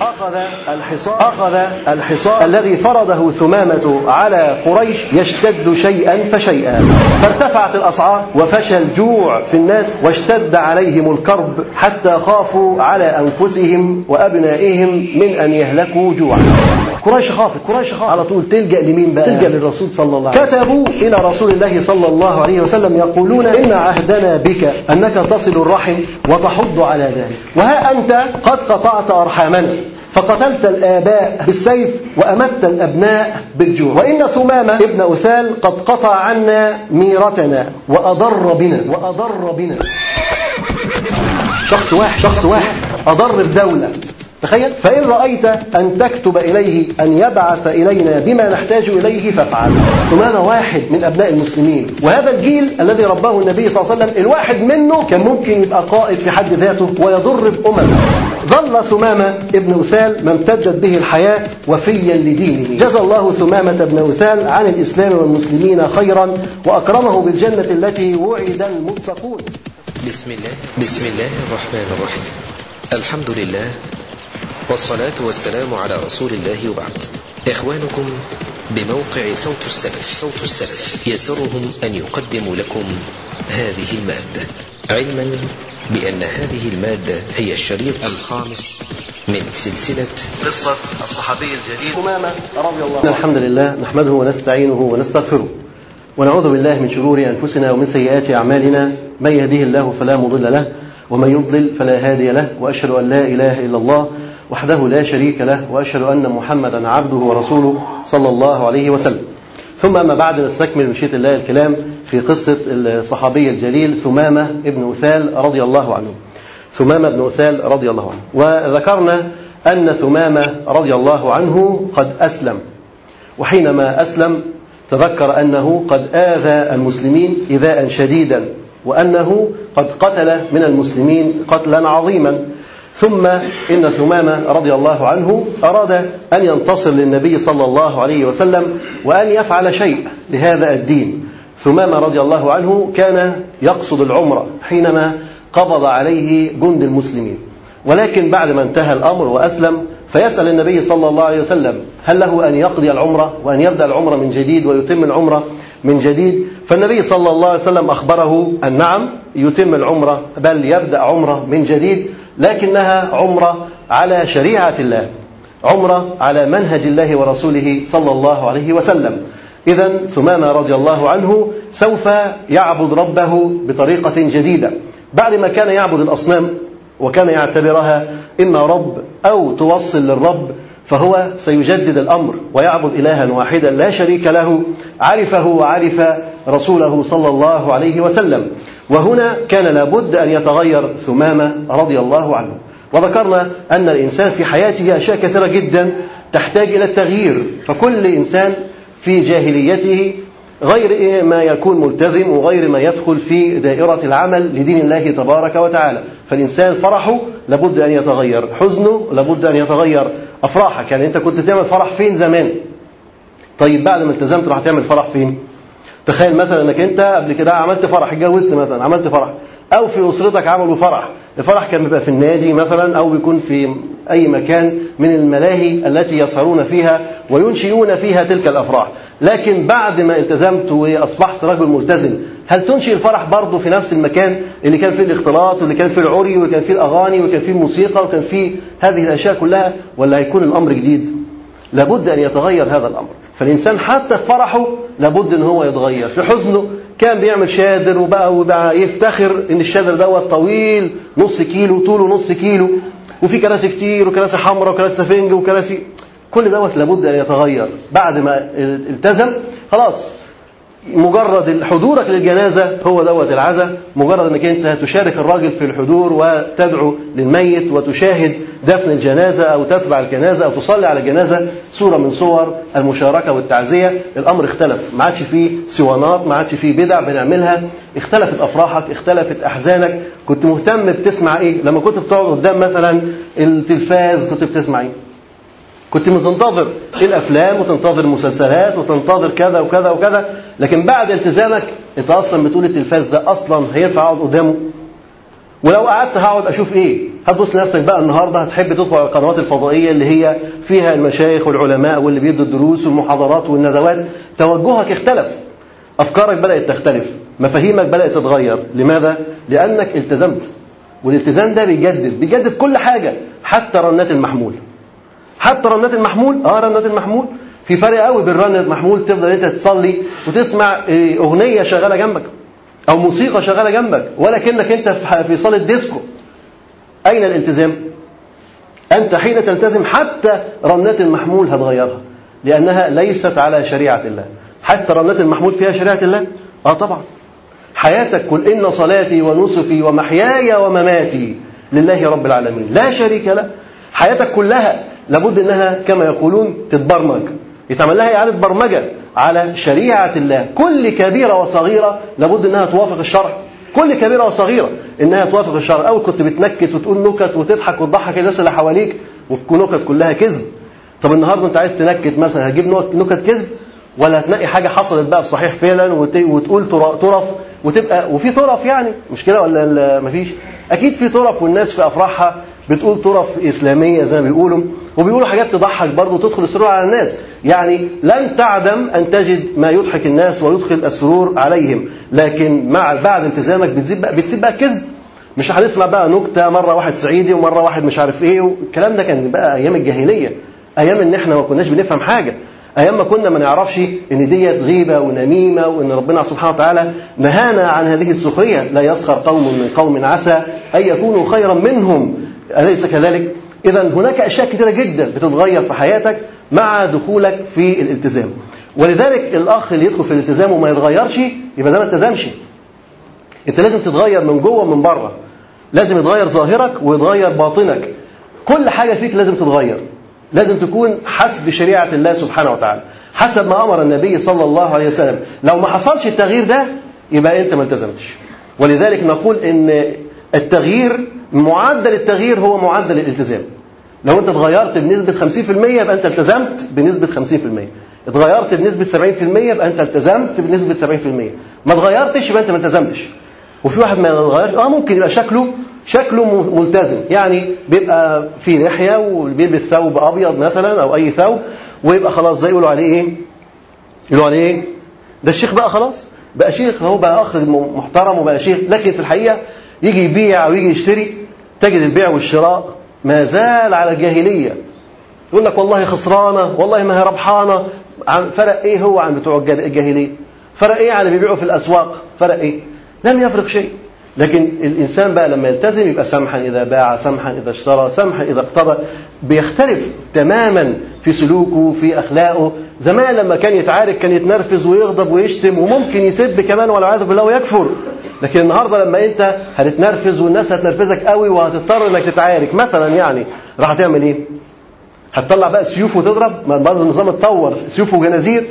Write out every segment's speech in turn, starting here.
أخذ الحصار. أخذ الحصار. الذي فرضه ثمامة على قريش يشتد شيئا فشيئا. فارتفعت الأسعار وفشى الجوع في الناس واشتد عليهم الكرب حتى خافوا على أنفسهم وأبنائهم من أن يهلكوا جوعا. قريش خافت. قريش خافت. على طول تلجأ لمين بقى؟ تلجأ للرسول صلى الله عليه وسلم. كتبوا إلى رسول الله صلى الله عليه وسلم يقولون إن عهدنا بك أنك تصل الرحم وتحض على ذلك. وها أنت قد قطعت أرحامنا. فقتلت الآباء بالسيف وأمت الأبناء بالجوع. وإن ثمامة ابن أسال قد قطع عنا ميرتنا وأضر بنا. وأضر بنا. شخص واحد شخص واحد أضر الدولة تخيل. فإن رأيت أن تكتب إليه أن يبعث إلينا بما نحتاج إليه فافعل. ثمامة واحد من أبناء المسلمين. وهذا الجيل الذي رباه النبي صلى الله عليه وسلم الواحد منه كان ممكن يبقى قائد في حد ذاته ويضر بأمم ظل ثمامة ابن أسال ما امتدت به الحياة وفيا لدينه. جزى الله ثمامة ابن أسال عن الإسلام والمسلمين خيرا وأكرمه بالجنة التي وعد المتقون. بسم الله بسم الله الرحمن الرحيم. الحمد لله والصلاة والسلام على رسول الله وبعد. إخوانكم بموقع صوت السلف. صوت السلف. يسرهم أن يقدموا لكم هذه المادة. علما بأن هذه المادة هي الشريط الخامس من سلسلة قصة الصحابي الجليل. أمامة رضي الله عنه. الحمد لله نحمده ونستعينه ونستغفره. ونعوذ بالله من شرور أنفسنا ومن سيئات أعمالنا. من يهده الله فلا مضل له ومن يضلل فلا هادي له وأشهد أن لا إله إلا الله وحده لا شريك له وأشهد أن محمدا عبده ورسوله صلى الله عليه وسلم. ثم أما بعد نستكمل مشيئة الله الكلام في قصة الصحابي الجليل ثمامة ابن أثال رضي الله عنه. ثمامة بن أثال رضي الله عنه، وذكرنا أن ثمامة رضي الله عنه قد أسلم. وحينما أسلم تذكر أنه قد آذى المسلمين ايذاء شديدا وأنه قد قتل من المسلمين قتلا عظيما ثم إن ثمامة رضي الله عنه أراد أن ينتصر للنبي صلى الله عليه وسلم وأن يفعل شيء لهذا الدين. ثمامة رضي الله عنه كان يقصد العمرة حينما قبض عليه جند المسلمين. ولكن بعد ما انتهى الأمر وأسلم فيسأل النبي صلى الله عليه وسلم هل له أن يقضي العمرة وأن يبدأ العمرة من جديد ويتم العمرة من جديد؟ فالنبي صلى الله عليه وسلم أخبره أن نعم يتم العمرة بل يبدأ عمرة من جديد لكنها عمرة على شريعة الله عمرة على منهج الله ورسوله صلى الله عليه وسلم. إذا ثمامة رضي الله عنه سوف يعبد ربه بطريقة جديدة. بعد ما كان يعبد الأصنام وكان يعتبرها إما رب أو توصل للرب فهو سيجدد الأمر ويعبد إلها واحدا لا شريك له عرفه وعرف رسوله صلى الله عليه وسلم. وهنا كان لابد أن يتغير ثمامة رضي الله عنه. وذكرنا أن الإنسان في حياته أشياء كثيرة جدا تحتاج إلى التغيير. فكل إنسان في جاهليته غير ما يكون ملتزم وغير ما يدخل في دائرة العمل لدين الله تبارك وتعالى. فالإنسان فرحه لابد أن يتغير حزنه لابد أن يتغير. أفراحك. يعني أنت كنت تعمل فرح فين زمان؟ طيب بعد ما التزمت راح تعمل فرح فين؟ تخيل مثلا أنك أنت قبل كده عملت فرح اتجوزت مثلا عملت فرح أو في أسرتك عملوا فرح. الفرح كان بيبقى في النادي مثلا أو بيكون في أي مكان من الملاهي التي يسهرون فيها وينشئون فيها تلك الأفراح. لكن بعد ما التزمت وأصبحت رجل ملتزم هل تنشئ الفرح برضه في نفس المكان اللي كان فيه الاختلاط واللي كان فيه العري واللي كان فيه الأغاني وكان فيه الموسيقى وكان فيه هذه الأشياء كلها ولا هيكون الأمر جديد؟ لابد أن يتغير هذا الأمر. فالإنسان حتى في فرحه لابد إن هو يتغير. في حزنه كان بيعمل شادر وبقى وبقى يفتخر إن الشادر دوت طويل نص كيلو طوله نص كيلو وفي كراسي كتير وكراسي حمراء وكراسي سفنج وكراسي كل دوت لابد أن يتغير. بعد ما التزم خلاص. مجرد حضورك للجنازة هو دوت العزاء مجرد إنك أنت تشارك الراجل في الحضور وتدعو للميت وتشاهد دفن الجنازة أو تتبع الجنازة أو تصلي على الجنازة صورة من صور المشاركة والتعزية. الأمر اختلف ما عادش فيه سوانات ما عادش فيه بدع بنعملها. اختلفت أفراحك اختلفت أحزانك. كنت مهتم بتسمع إيه؟ لما كنت بتقعد قدام مثلا التلفاز كنت بتسمع إيه؟ كنت بتنتظر الأفلام وتنتظر المسلسلات وتنتظر كذا وكذا وكذا. لكن بعد التزامك انت أصلا بتقول التلفاز ده أصلا هينفع أقعد قدامه. ولو قعدت هقعد أشوف إيه؟ هتبص لنفسك بقى النهارده هتحب تدخل على القنوات الفضائية اللي هي فيها المشايخ والعلماء واللي بيدوا الدروس والمحاضرات والندوات. توجهك اختلف. أفكارك بدأت تختلف. مفاهيمك بدأت تتغير. لماذا؟ لأنك التزمت. والالتزام ده بيجدد. بيجدد كل حاجة. حتى رنات المحمول. حتى رنات المحمول؟ آه رنات المحمول. في فرق قوي بين رنة المحمول تفضل انت تصلي وتسمع إيه، اغنية شغالة جنبك أو موسيقى شغالة جنبك ولكنك انت في صالة ديسكو. اين الالتزام؟ انت حين تلتزم حتى رنات المحمول هتغيرها لانها ليست على شريعة الله. حتى رنات المحمول فيها شريعة الله؟ آه طبعا. حياتك قل إن صلاتي ونسكي ومحياي ومماتي لله رب العالمين. لا شريك له. حياتك كلها لابد إنها كما يقولون تتبرمج. يتعمل لها اعاده برمجه على شريعة الله. كل كبيرة وصغيرة لابد إنها توافق الشرع. كل كبيرة وصغيرة إنها توافق الشرع. أو كنت بتنكت وتقول نكت وتضحك وتضحك الناس اللي حواليك والنكت كلها كذب. طب النهارده أنت عايز تنكت مثلا هتجيب نكت كذب؟ ولا هتنقي حاجة حصلت بقى بصحيح فعلا وتقول طرف وتبقى وفي طرف يعني. مش كده ولا مفيش؟ أكيد في طرف والناس في أفراحها بتقول طرف إسلامية زي ما بيقولوا وبيقولوا حاجات تضحك برضه وتدخل السرور على الناس. يعني لن تعدم أن تجد ما يضحك الناس ويدخل السرور عليهم لكن مع بعد التزامك بتزيد بقى بتسيب بقى الكذب مش هنسمع بقى نكتة مرة واحد صعيدي ومرة واحد مش عارف إيه والكلام ده كان بقى أيام الجاهلية أيام إن إحنا ما كناش بنفهم حاجة. أيام ما كنا ما نعرفش إن ديت غيبة ونميمة وإن ربنا سبحانه وتعالى نهانا عن هذه السخرية. لا يسخر قوم من قوم عسى أن يكونوا خيرا منهم. أليس كذلك؟ اذا هناك أشياء كثيرة جدا بتتغير في حياتك مع دخولك في الالتزام. ولذلك الأخ اللي يدخل في الالتزام وما يتغيرش يبقى ده ما التزمش. أنت لازم تتغير من جوه ومن بره. لازم يتغير ظاهرك ويتغير باطنك. كل حاجة فيك لازم تتغير. لازم تكون حسب شريعة الله سبحانه وتعالى. حسب ما أمر النبي صلى الله عليه وسلم. لو ما حصلش التغيير ده يبقى أنت ما التزمتش. ولذلك نقول إن التغيير معدل التغيير هو معدل الالتزام. لو أنت اتغيرت بنسبة 50% يبقى أنت التزمت بنسبة 50% اتغيرت بنسبة 70% يبقى أنت التزمت بنسبة 70% ما اتغيرتش يبقى أنت ما التزمتش. وفي واحد ما يتغيرش آه ممكن يبقى شكله شكله ملتزم. يعني بيبقى في لحية وبيلبس ثوب أبيض مثلا أو أي ثوب ويبقى خلاص زي يقولوا عليه إيه؟ يقولوا عليه إيه؟ ده الشيخ بقى خلاص. بقى شيخ هو بقى أخ محترم وبقى شيخ. لكن في الحقيقة يجي يبيع أو يجي يشتري تجد البيع والشراء ما زال على الجاهلية يقول لك والله خسرانة والله ما هي ربحانة فرق إيه هو عن بتوع الجاهلية؟ فرق إيه عن اللي بيبيعوا في الأسواق؟ فرق إيه؟ لم يفرق شيء لكن الإنسان بقى لما يلتزم يبقى سمحا إذا باع سمحا إذا اشترى سمحا إذا اقتضى بيختلف تماما في سلوكه في أخلاقه. زمان لما كان يتعارك كان يتنرفز ويغضب ويشتم وممكن يسب كمان والعياذ بالله ويكفر. لكن النهارده لما أنت هتتنرفز والناس هتنرفزك قوي وهتضطر إنك تتعارك مثلا يعني راح تعمل إيه؟ هتطلع بقى سيوف وتضرب؟ ما برضه النظام اتطور. سيوف وجنازير؟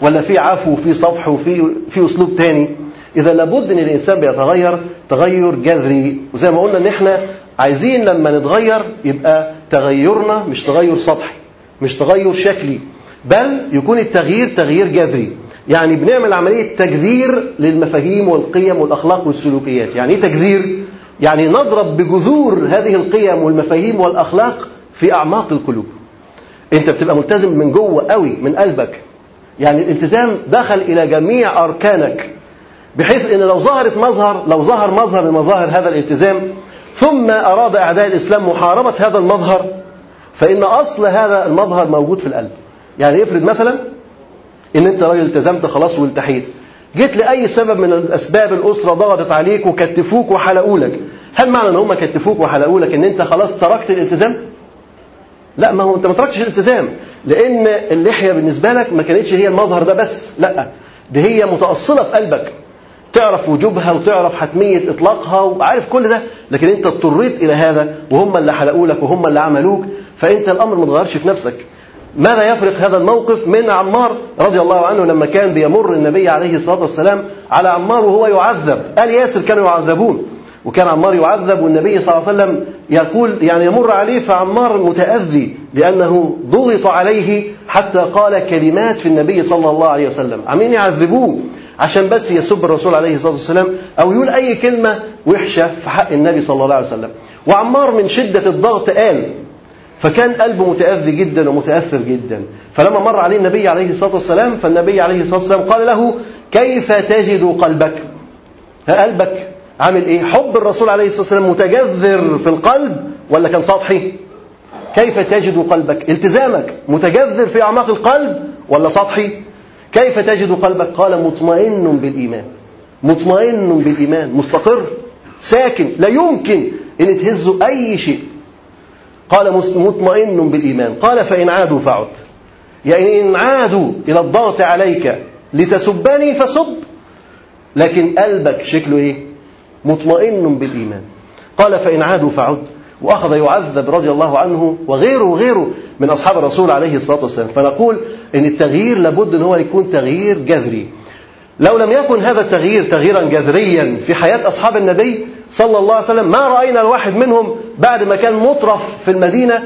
ولا في عفو وفي صفح وفي في أسلوب تاني؟ إذا لابد أن الإنسان بيتغير تغير جذري وزي ما قلنا أن إحنا عايزين لما نتغير يبقى تغيرنا مش تغير سطحي مش تغير شكلي بل يكون التغيير تغيير جذري. يعني بنعمل عملية تجذير للمفاهيم والقيم والأخلاق والسلوكيات. يعني إيه تجذير؟ يعني نضرب بجذور هذه القيم والمفاهيم والأخلاق في أعماق القلوب. أنت بتبقى ملتزم من جوه قوي من قلبك. يعني الالتزام دخل إلى جميع أركانك. بحيث إن لو ظهرت مظهر لو ظهر مظهر من مظاهر هذا الالتزام ثم أراد إعداء الإسلام محاربة هذا المظهر فإن أصل هذا المظهر موجود في القلب. يعني يفرض مثلا إن أنت راجل التزمت خلاص والتحيت. جيت لأي سبب من الأسباب الأسرة ضغطت عليك وكتفوك وحلقوا لك. هل معنى إن هم كتفوك وحلقوا لك إن أنت خلاص تركت الالتزام؟ لا ما هو أنت ما تركتش الالتزام. لأن اللحية بالنسبة لك ما كانتش هي المظهر ده بس لأ دي هي متأصلة في قلبك. تعرف وجوبها وتعرف حتمية إطلاقها وعارف كل ده لكن أنت اضطريت إلى هذا وهم اللي حلقوا لك وهم اللي عملوك فأنت الأمر ما تغيرش في نفسك. ماذا يفرق هذا الموقف من عمار رضي الله عنه لما كان بيمر النبي عليه الصلاة والسلام على عمار وهو يعذب؟ آل ياسر كانوا يعذبون وكان عمار يعذب والنبي صلى الله عليه وسلم يقول يعني يمر عليه فعمار متأذي لأنه ضغط عليه حتى قال كلمات في النبي صلى الله عليه وسلم. عمين يعذبوه؟ عشان بس يسب الرسول عليه الصلاة والسلام أو يقول أي كلمة وحشة في حق النبي صلى الله عليه وسلم. وعمار من شدة الضغط قال فكان قلبه متأذي جدا ومتأثر جدا. فلما مر عليه النبي عليه الصلاة والسلام فالنبي عليه الصلاة والسلام قال له كيف تجد قلبك؟ قلبك عامل إيه؟ حب الرسول عليه الصلاة والسلام متجذر في القلب ولا كان سطحي؟ كيف تجد قلبك؟ التزامك متجذر في أعماق القلب ولا سطحي؟ كيف تجد قلبك؟ قال مطمئن بالإيمان. مطمئن بالإيمان. مستقر. ساكن. لا يمكن أن تهزه أي شيء. قال مطمئن بالإيمان. قال فإن عادوا فعد. يعني إن عادوا إلى الضغط عليك لتسبني فسب لكن قلبك شكله إيه؟ مطمئن بالإيمان. قال فإن عادوا فعد. وأخذ يعذب رضي الله عنه وغيره وغيره من أصحاب الرسول عليه الصلاة والسلام. فنقول إن التغيير لابد أن هو يكون تغيير جذري. لو لم يكن هذا التغيير تغييرا جذريا في حياة أصحاب النبي صلى الله عليه وسلم ما رأينا الواحد منهم بعد ما كان مطرف في المدينة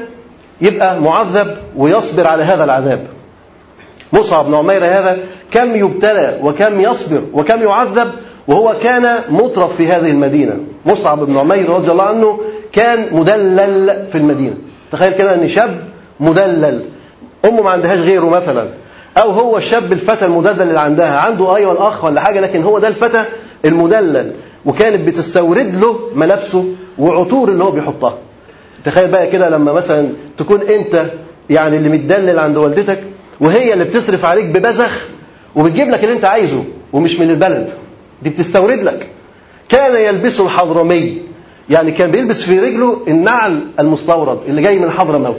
يبقى معذب ويصبر على هذا العذاب. مصعب بن عمير هذا كم يبتلى وكم يصبر وكم يعذب وهو كان مطرف في هذه المدينة. مصعب بن عمير رضي الله عنه كان مدلل في المدينة. تخيل كده إن شاب مدلل. أمه ما عندهاش غيره مثلا. أو هو الشاب الفتى المدلل اللي عندها. عنده أيوه اخ ولا حاجة لكن هو ده الفتى المدلل. وكانت بتستورد له ملابسه وعطور اللي هو بيحطها. تخيل بقى كده لما مثلا تكون أنت يعني اللي متدلل عند والدتك وهي اللي بتصرف عليك ببذخ وبتجيب لك اللي أنت عايزه ومش من البلد. دي بتستورد لك. كان يلبسه الحضرمي. يعني كان بيلبس في رجله النعل المستورد اللي جاي من حضرموت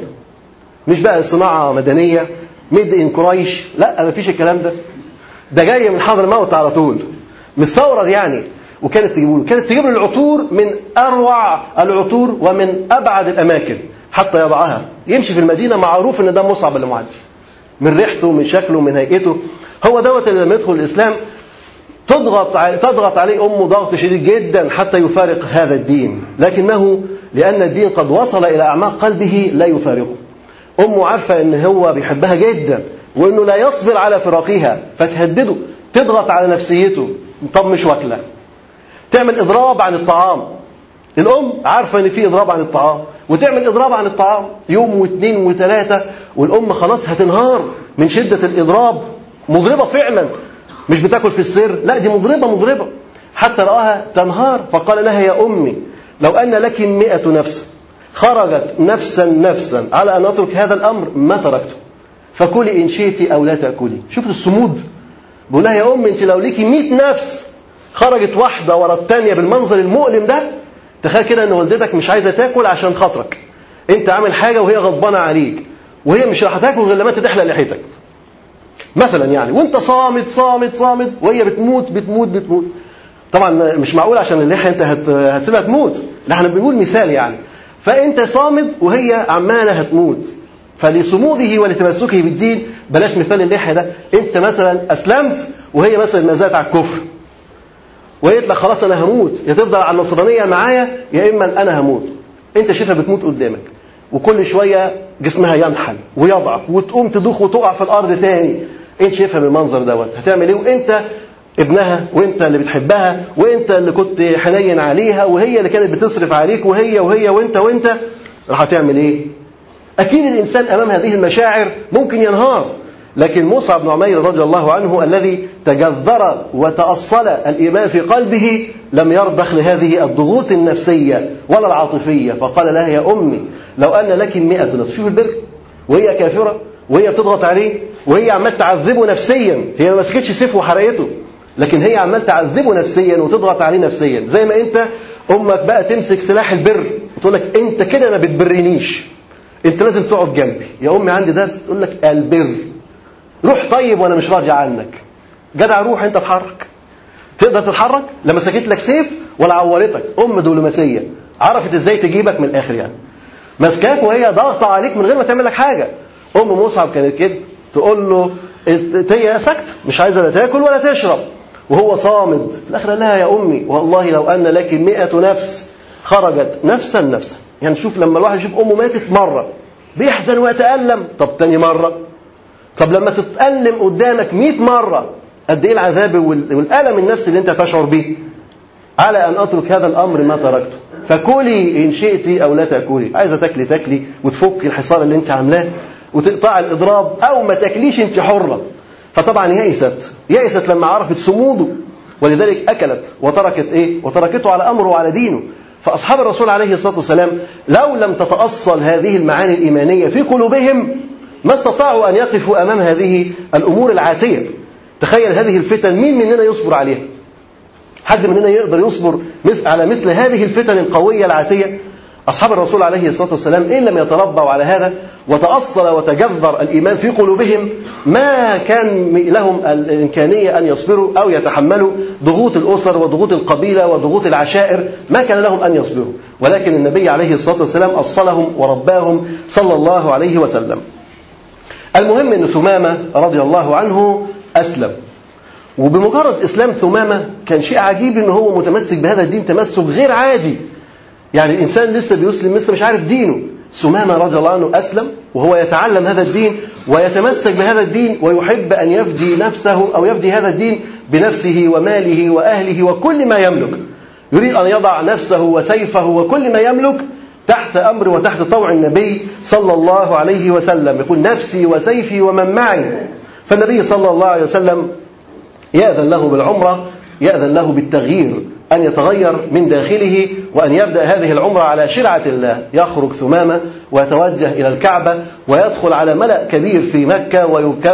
مش بقى صناعة مدنية ميد إن كرايش لا ما فيش الكلام ده. ده جاي من حضرموت على طول. مستورد يعني. وكانت تجيب له. كانت تجيب له العطور من أروع العطور ومن أبعد الأماكن حتى يضعها. يمشي في المدينة معروف إن ده مصعب اللي معدي من ريحته من شكله من هيئته. هو دوت اللي لما يدخل الإسلام تضغط تضغط عليه امه ضغط شديد جدا حتى يفارق هذا الدين. لكنه لأن الدين قد وصل إلى أعماق قلبه لا يفارقه. امه عارفة إن هو بيحبها جدا وإنه لا يصبر على فراقها فتهدده تضغط على نفسيته طب مش واكلة. تعمل إضراب عن الطعام. الأم عارفة إن في إضراب عن الطعام وتعمل إضراب عن الطعام يوم واثنين وثلاثة والأم خلاص هتنهار من شدة الإضراب مضربة فعلا. مش بتاكل في السر. لا دي مضربة مضربة. حتى رآها تنهار فقال لها يا أمي لو أن لك مئة نفس خرجت نفسا نفسا على أن أترك هذا الأمر ما تركته. فكلي إن شئت أو لا تأكلي. شوف الصمود؟ بقول لها يا أمي أنت لو ليكي 100 نفس خرجت واحدة ورا الثانية بالمنظر المؤلم ده تخيل كده إن والدتك مش عايزة تاكل عشان خاطرك. أنت عامل حاجة وهي غضبانة عليك وهي مش راح تاكل غير لما أنت تحلق لحيتك. مثلا يعني وانت صامت صامت صامت وهي بتموت بتموت بتموت. طبعا مش معقول عشان اللحيه انت هت... هتسيبها تموت. لا إحنا بنقول مثال يعني. فانت صامد وهي عمالة هتموت. فلصموده ولتمسكه بالدين بلاش مثال اللحيه ده. انت مثلا أسلمت وهي مثلا ما زالت على الكفر. وهي لك خلاص أنا هموت. يا تفضل على النصرانية معايا يا إما أنا هموت. انت شايفها بتموت قدامك. وكل شوية جسمها ينحل ويضعف وتقوم تدوخ وتقع في الأرض تاني. انت شايفها بالمنظر دوت؟ هتعمل إيه؟ وإنت ابنها وإنت اللي بتحبها وإنت اللي كنت حنين عليها وهي اللي كانت بتصرف عليك وهي وهي وإنت وإنت راح هتعمل إيه؟ أكيد الإنسان أمام هذه المشاعر ممكن ينهار لكن مصعب بن عمير رضي الله عنه الذي تجذر وتأصل الإيمان في قلبه لم يرضخ لهذه الضغوط النفسية ولا العاطفية فقال لها يا أمي لو أن لك مئة نصف شوف البر وهي كافرة. وهي بتضغط عليه وهي عمال تعذبه نفسيا. هي ما مسكتش سيف وحرقته لكن هي عمال تعذبه نفسيا وتضغط عليه نفسيا. زي ما أنت أمك بقى تمسك سلاح البر وتقول لك أنت كده ما بتبرنيش. أنت لازم تقعد جنبي. يا أمي عندي درس تقول لك البر. روح طيب وأنا مش راضي عنك. جدع روح أنت اتحرك تقدر تتحرك؟ لا مسكت لك سيف ولا عورتك. أم دبلوماسية. عرفت إزاي تجيبك من الآخر يعني. ماسكاك وهي ضاغطة عليك من غير ما تعمل لك حاجة. ام مصعب كانت كده تقول له هي سكت مش عايزة لا تاكل ولا تشرب. وهو صامد في الآخر لها يا أمي والله لو أن لك مئة نفس خرجت نفسا نفسا. يعني شوف لما الواحد يشوف أمه ماتت مرة بيحزن ويتألم. طب تاني مرة؟ طب لما تتألم قدامك 100 مرة قد إيه العذاب والألم النفسي اللي أنت تشعر به على أن أترك هذا الأمر ما تركته. فكلي إن شئتي أو لا تأكلي. عايزة تاكلي تاكلي وتفكي الحصار اللي أنت عاملاه. وتقطع الإضراب أو ما تاكليش أنت حرة. فطبعا يئست. يئست لما عرفت صموده. ولذلك أكلت وتركت إيه؟ وتركته على أمره وعلى دينه. فأصحاب الرسول عليه الصلاة والسلام لو لم تتأصل هذه المعاني الإيمانية في قلوبهم ما استطاعوا أن يقفوا أمام هذه الأمور العاتية. تخيل هذه الفتن مين مننا يصبر عليها؟ حد مننا يقدر يصبر على مثل هذه الفتن القوية العاتية؟ أصحاب الرسول عليه الصلاة والسلام إن لم يتربوا على هذا وتأصل وتجذر الإيمان في قلوبهم ما كان لهم الإمكانية أن يصبروا أو يتحملوا ضغوط الأسر وضغوط القبيلة وضغوط العشائر ما كان لهم أن يصبروا. ولكن النبي عليه الصلاة والسلام أصلهم ورباهم صلى الله عليه وسلم. المهم أن ثمامة رضي الله عنه أسلم. وبمجرد إسلام ثمامة كان شيء عجيب أنه هو متمسك بهذا الدين تمسك غير عادي. يعني الإنسان لسه بيسلم لسه مش عارف دينه. سمامة رضي الله عنه أسلم وهو يتعلم هذا الدين ويتمسك بهذا الدين ويحب أن يفدي نفسه أو يفدي هذا الدين بنفسه وماله وأهله وكل ما يملك. يريد أن يضع نفسه وسيفه وكل ما يملك تحت أمر وتحت طوع النبي صلى الله عليه وسلم. يقول نفسي وسيفي ومن معي. فالنبي صلى الله عليه وسلم يأذن له بالعمرة يأذن له بالتغيير. أن يتغير من داخله وأن يبدأ هذه العمرة على شرعة الله. يخرج ثمامة ويتوجه إلى الكعبة ويدخل على ملأ كبير في مكة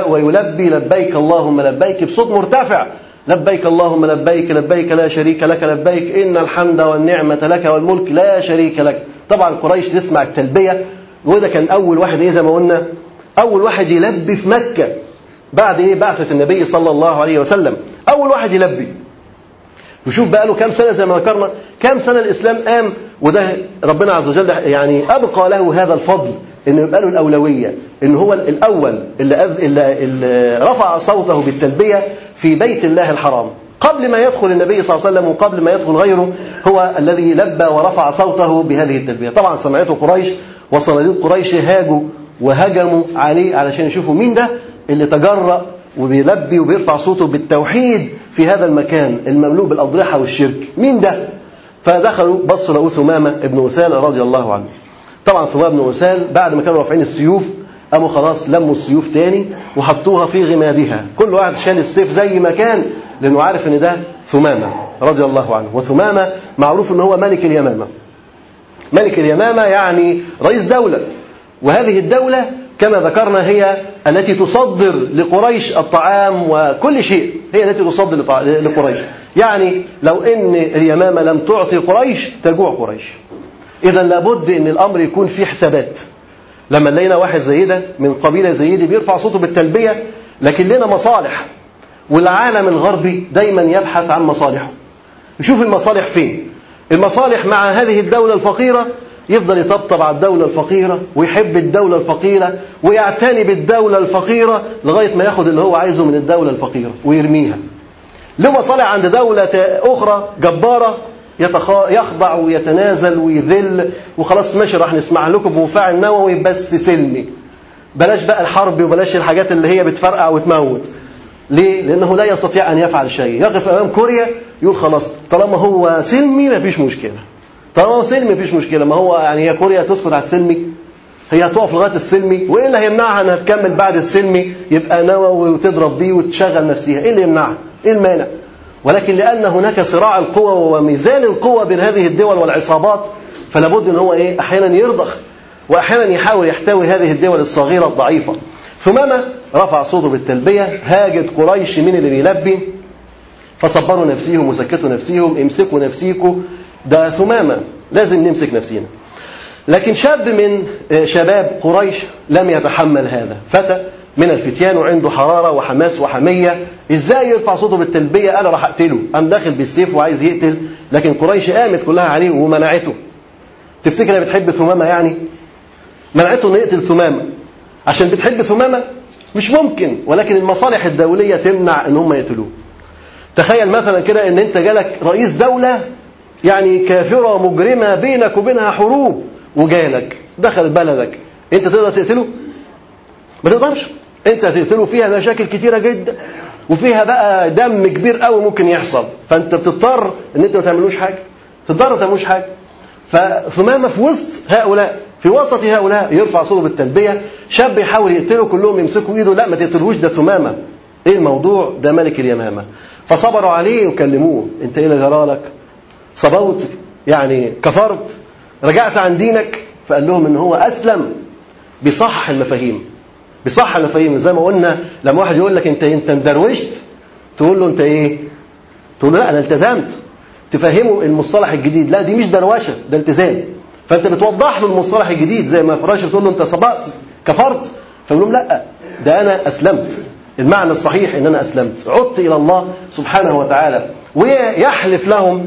ويلبي لبيك اللهم لبيك بصوت مرتفع. لبيك اللهم لبيك لبيك لا شريك لك لبيك إن الحمد والنعمة لك والملك لا شريك لك. طبعا قريش تسمع التلبية. وده كان أول واحد إيه زي ما قلنا أول واحد يلبي في مكة. بعد إيه؟ بعثة النبي صلى الله عليه وسلم. أول واحد يلبي. وشوف بقى له كام سنة زي ما ذكرنا كام سنة الإسلام قام وده ربنا عز وجل يعني أبقى له هذا الفضل انه يبقى له الأولوية إن هو الأول اللي, اللي, اللي رفع صوته بالتلبية في بيت الله الحرام. قبل ما يدخل النبي صلى الله عليه وسلم وقبل ما يدخل غيره هو الذي لبى ورفع صوته بهذه التلبية. طبعا سمعته قريش وصناديق قريش هاجوا وهجموا عليه علشان يشوفوا مين ده اللي تجرأ وبيلبي وبيرفع صوته بالتوحيد في هذا المكان المملوء بالأضرحة والشرك. مين ده؟ فدخلوا بصوا لقوا ثمامة ابن أسال رضي الله عنه. طبعا ثمامة بن أسال بعد ما كانوا رافعين السيوف قاموا خلاص لموا السيوف تاني وحطوها في غمادها. كل واحد شال السيف زي ما كان لأنه عارف إن ده ثمامة رضي الله عنه. وثمامة معروف إن هو ملك اليمامة. ملك اليمامة يعني رئيس دولة. وهذه الدولة كما ذكرنا هي التي تصدر لقريش الطعام وكل شيء. هي التي تصدر لقريش. يعني لو إن اليمامة لم تعطي قريش تجوع قريش. إذا لابد إن الأمر يكون فيه حسابات. لما لقينا واحد زي ده من قبيلة زي دي بيرفع صوته بالتلبية لكن لنا مصالح. والعالم الغربي دايما يبحث عن مصالحه. يشوف المصالح فين. المصالح مع هذه الدولة الفقيرة يفضل يطبطب على الدولة الفقيرة ويحب الدولة الفقيرة ويعتني بالدولة الفقيرة لغاية ما ياخد اللي هو عايزه من الدولة الفقيرة ويرميها. له مصالح عند دولة أخرى جبارة يخضع ويتنازل ويذل وخلاص ماشي راح نسمع لكم بمفاعل نووي بس سلمي. بلاش بقى الحرب وبلاش الحاجات اللي هي بتفرقع وتموت. ليه؟ لأنه لا يستطيع أن يفعل شيء. يقف أمام كوريا يقول خلاص طالما هو سلمي مفيش مشكلة. طالما سلمي مفيش مشكلة. ما هو يعني هي كوريا تسكت على السلمي هي هتقف لغاية السلمي وايه اللي هيمنعها إنها تكمل بعد السلمي يبقى نووي وتضرب بيه وتشغل نفسها إيه اللي يمنعها؟ إيه المانع؟ ولكن لأن هناك صراع القوى وميزان القوى بين هذه الدول والعصابات فلا بد إن هو إيه؟ أحيانا يرضخ واحيانا يحاول يحتوي هذه الدول الصغيرة الضعيفة. ثمامه رفع صوته بالتلبية هاجت قريش من اللي بيلبي فصبروا نفسيهم وسكتوا نفسيهم امسكوا نفسيكم ده ثمامة لازم نمسك نفسينا. لكن شاب من شباب قريش لم يتحمل هذا. فتى من الفتيان وعنده حرارة وحماس وحمية. إزاي يرفع صوته بالتلبية؟ أنا راح أقتله. قام داخل بالسيف وعايز يقتل. لكن قريش قامت كلها عليه ومنعته. تفتكر بتحب ثمامة يعني؟ منعته إنه يقتل ثمامة. عشان بتحب ثمامة؟ مش ممكن. ولكن المصالح الدولية تمنع إن هم يقتلوه. تخيل مثلا كده إن أنت جالك رئيس دولة يعني كافرة مجرمة بينك وبينها حروب. وجالك دخل بلدك. انت تقدر تقتله؟ ما تقدرش. انت هتقتله فيها مشاكل كتيرة جدا. وفيها بقى دم كبير قوي ممكن يحصل. فانت بتضطر ان انت ما تعملوش حاجة. تضطر ما تعملوش حاجة. فثمامة في وسط هؤلاء في وسط هؤلاء يرفع صوته بالتلبية. شاب يحاول يقتله كلهم يمسكوا ايده. لا ما تقتلوش ده ثمامة. إيه الموضوع؟ ده ملك اليمامة. فصبروا عليه وكلموه. انت إيه اللي جرالك؟ صبوت يعني كفرت. رجعت عن دينك فقال لهم إن هو أسلم بيصحح المفاهيم. بيصحح المفاهيم. زي ما قلنا لما واحد يقول لك أنت أنت اندروشت تقول له أنت إيه؟ تقول له لا أنا التزمت. تفهمه المصطلح الجديد. لا دي مش دروشة ده التزام. فأنت بتوضح له المصطلح الجديد. زي ما فراش تقول له أنت سبقت كفرت. فيقول لهم لا ده أنا أسلمت. المعنى الصحيح إن أنا أسلمت. عدت إلى الله سبحانه وتعالى ويحلف لهم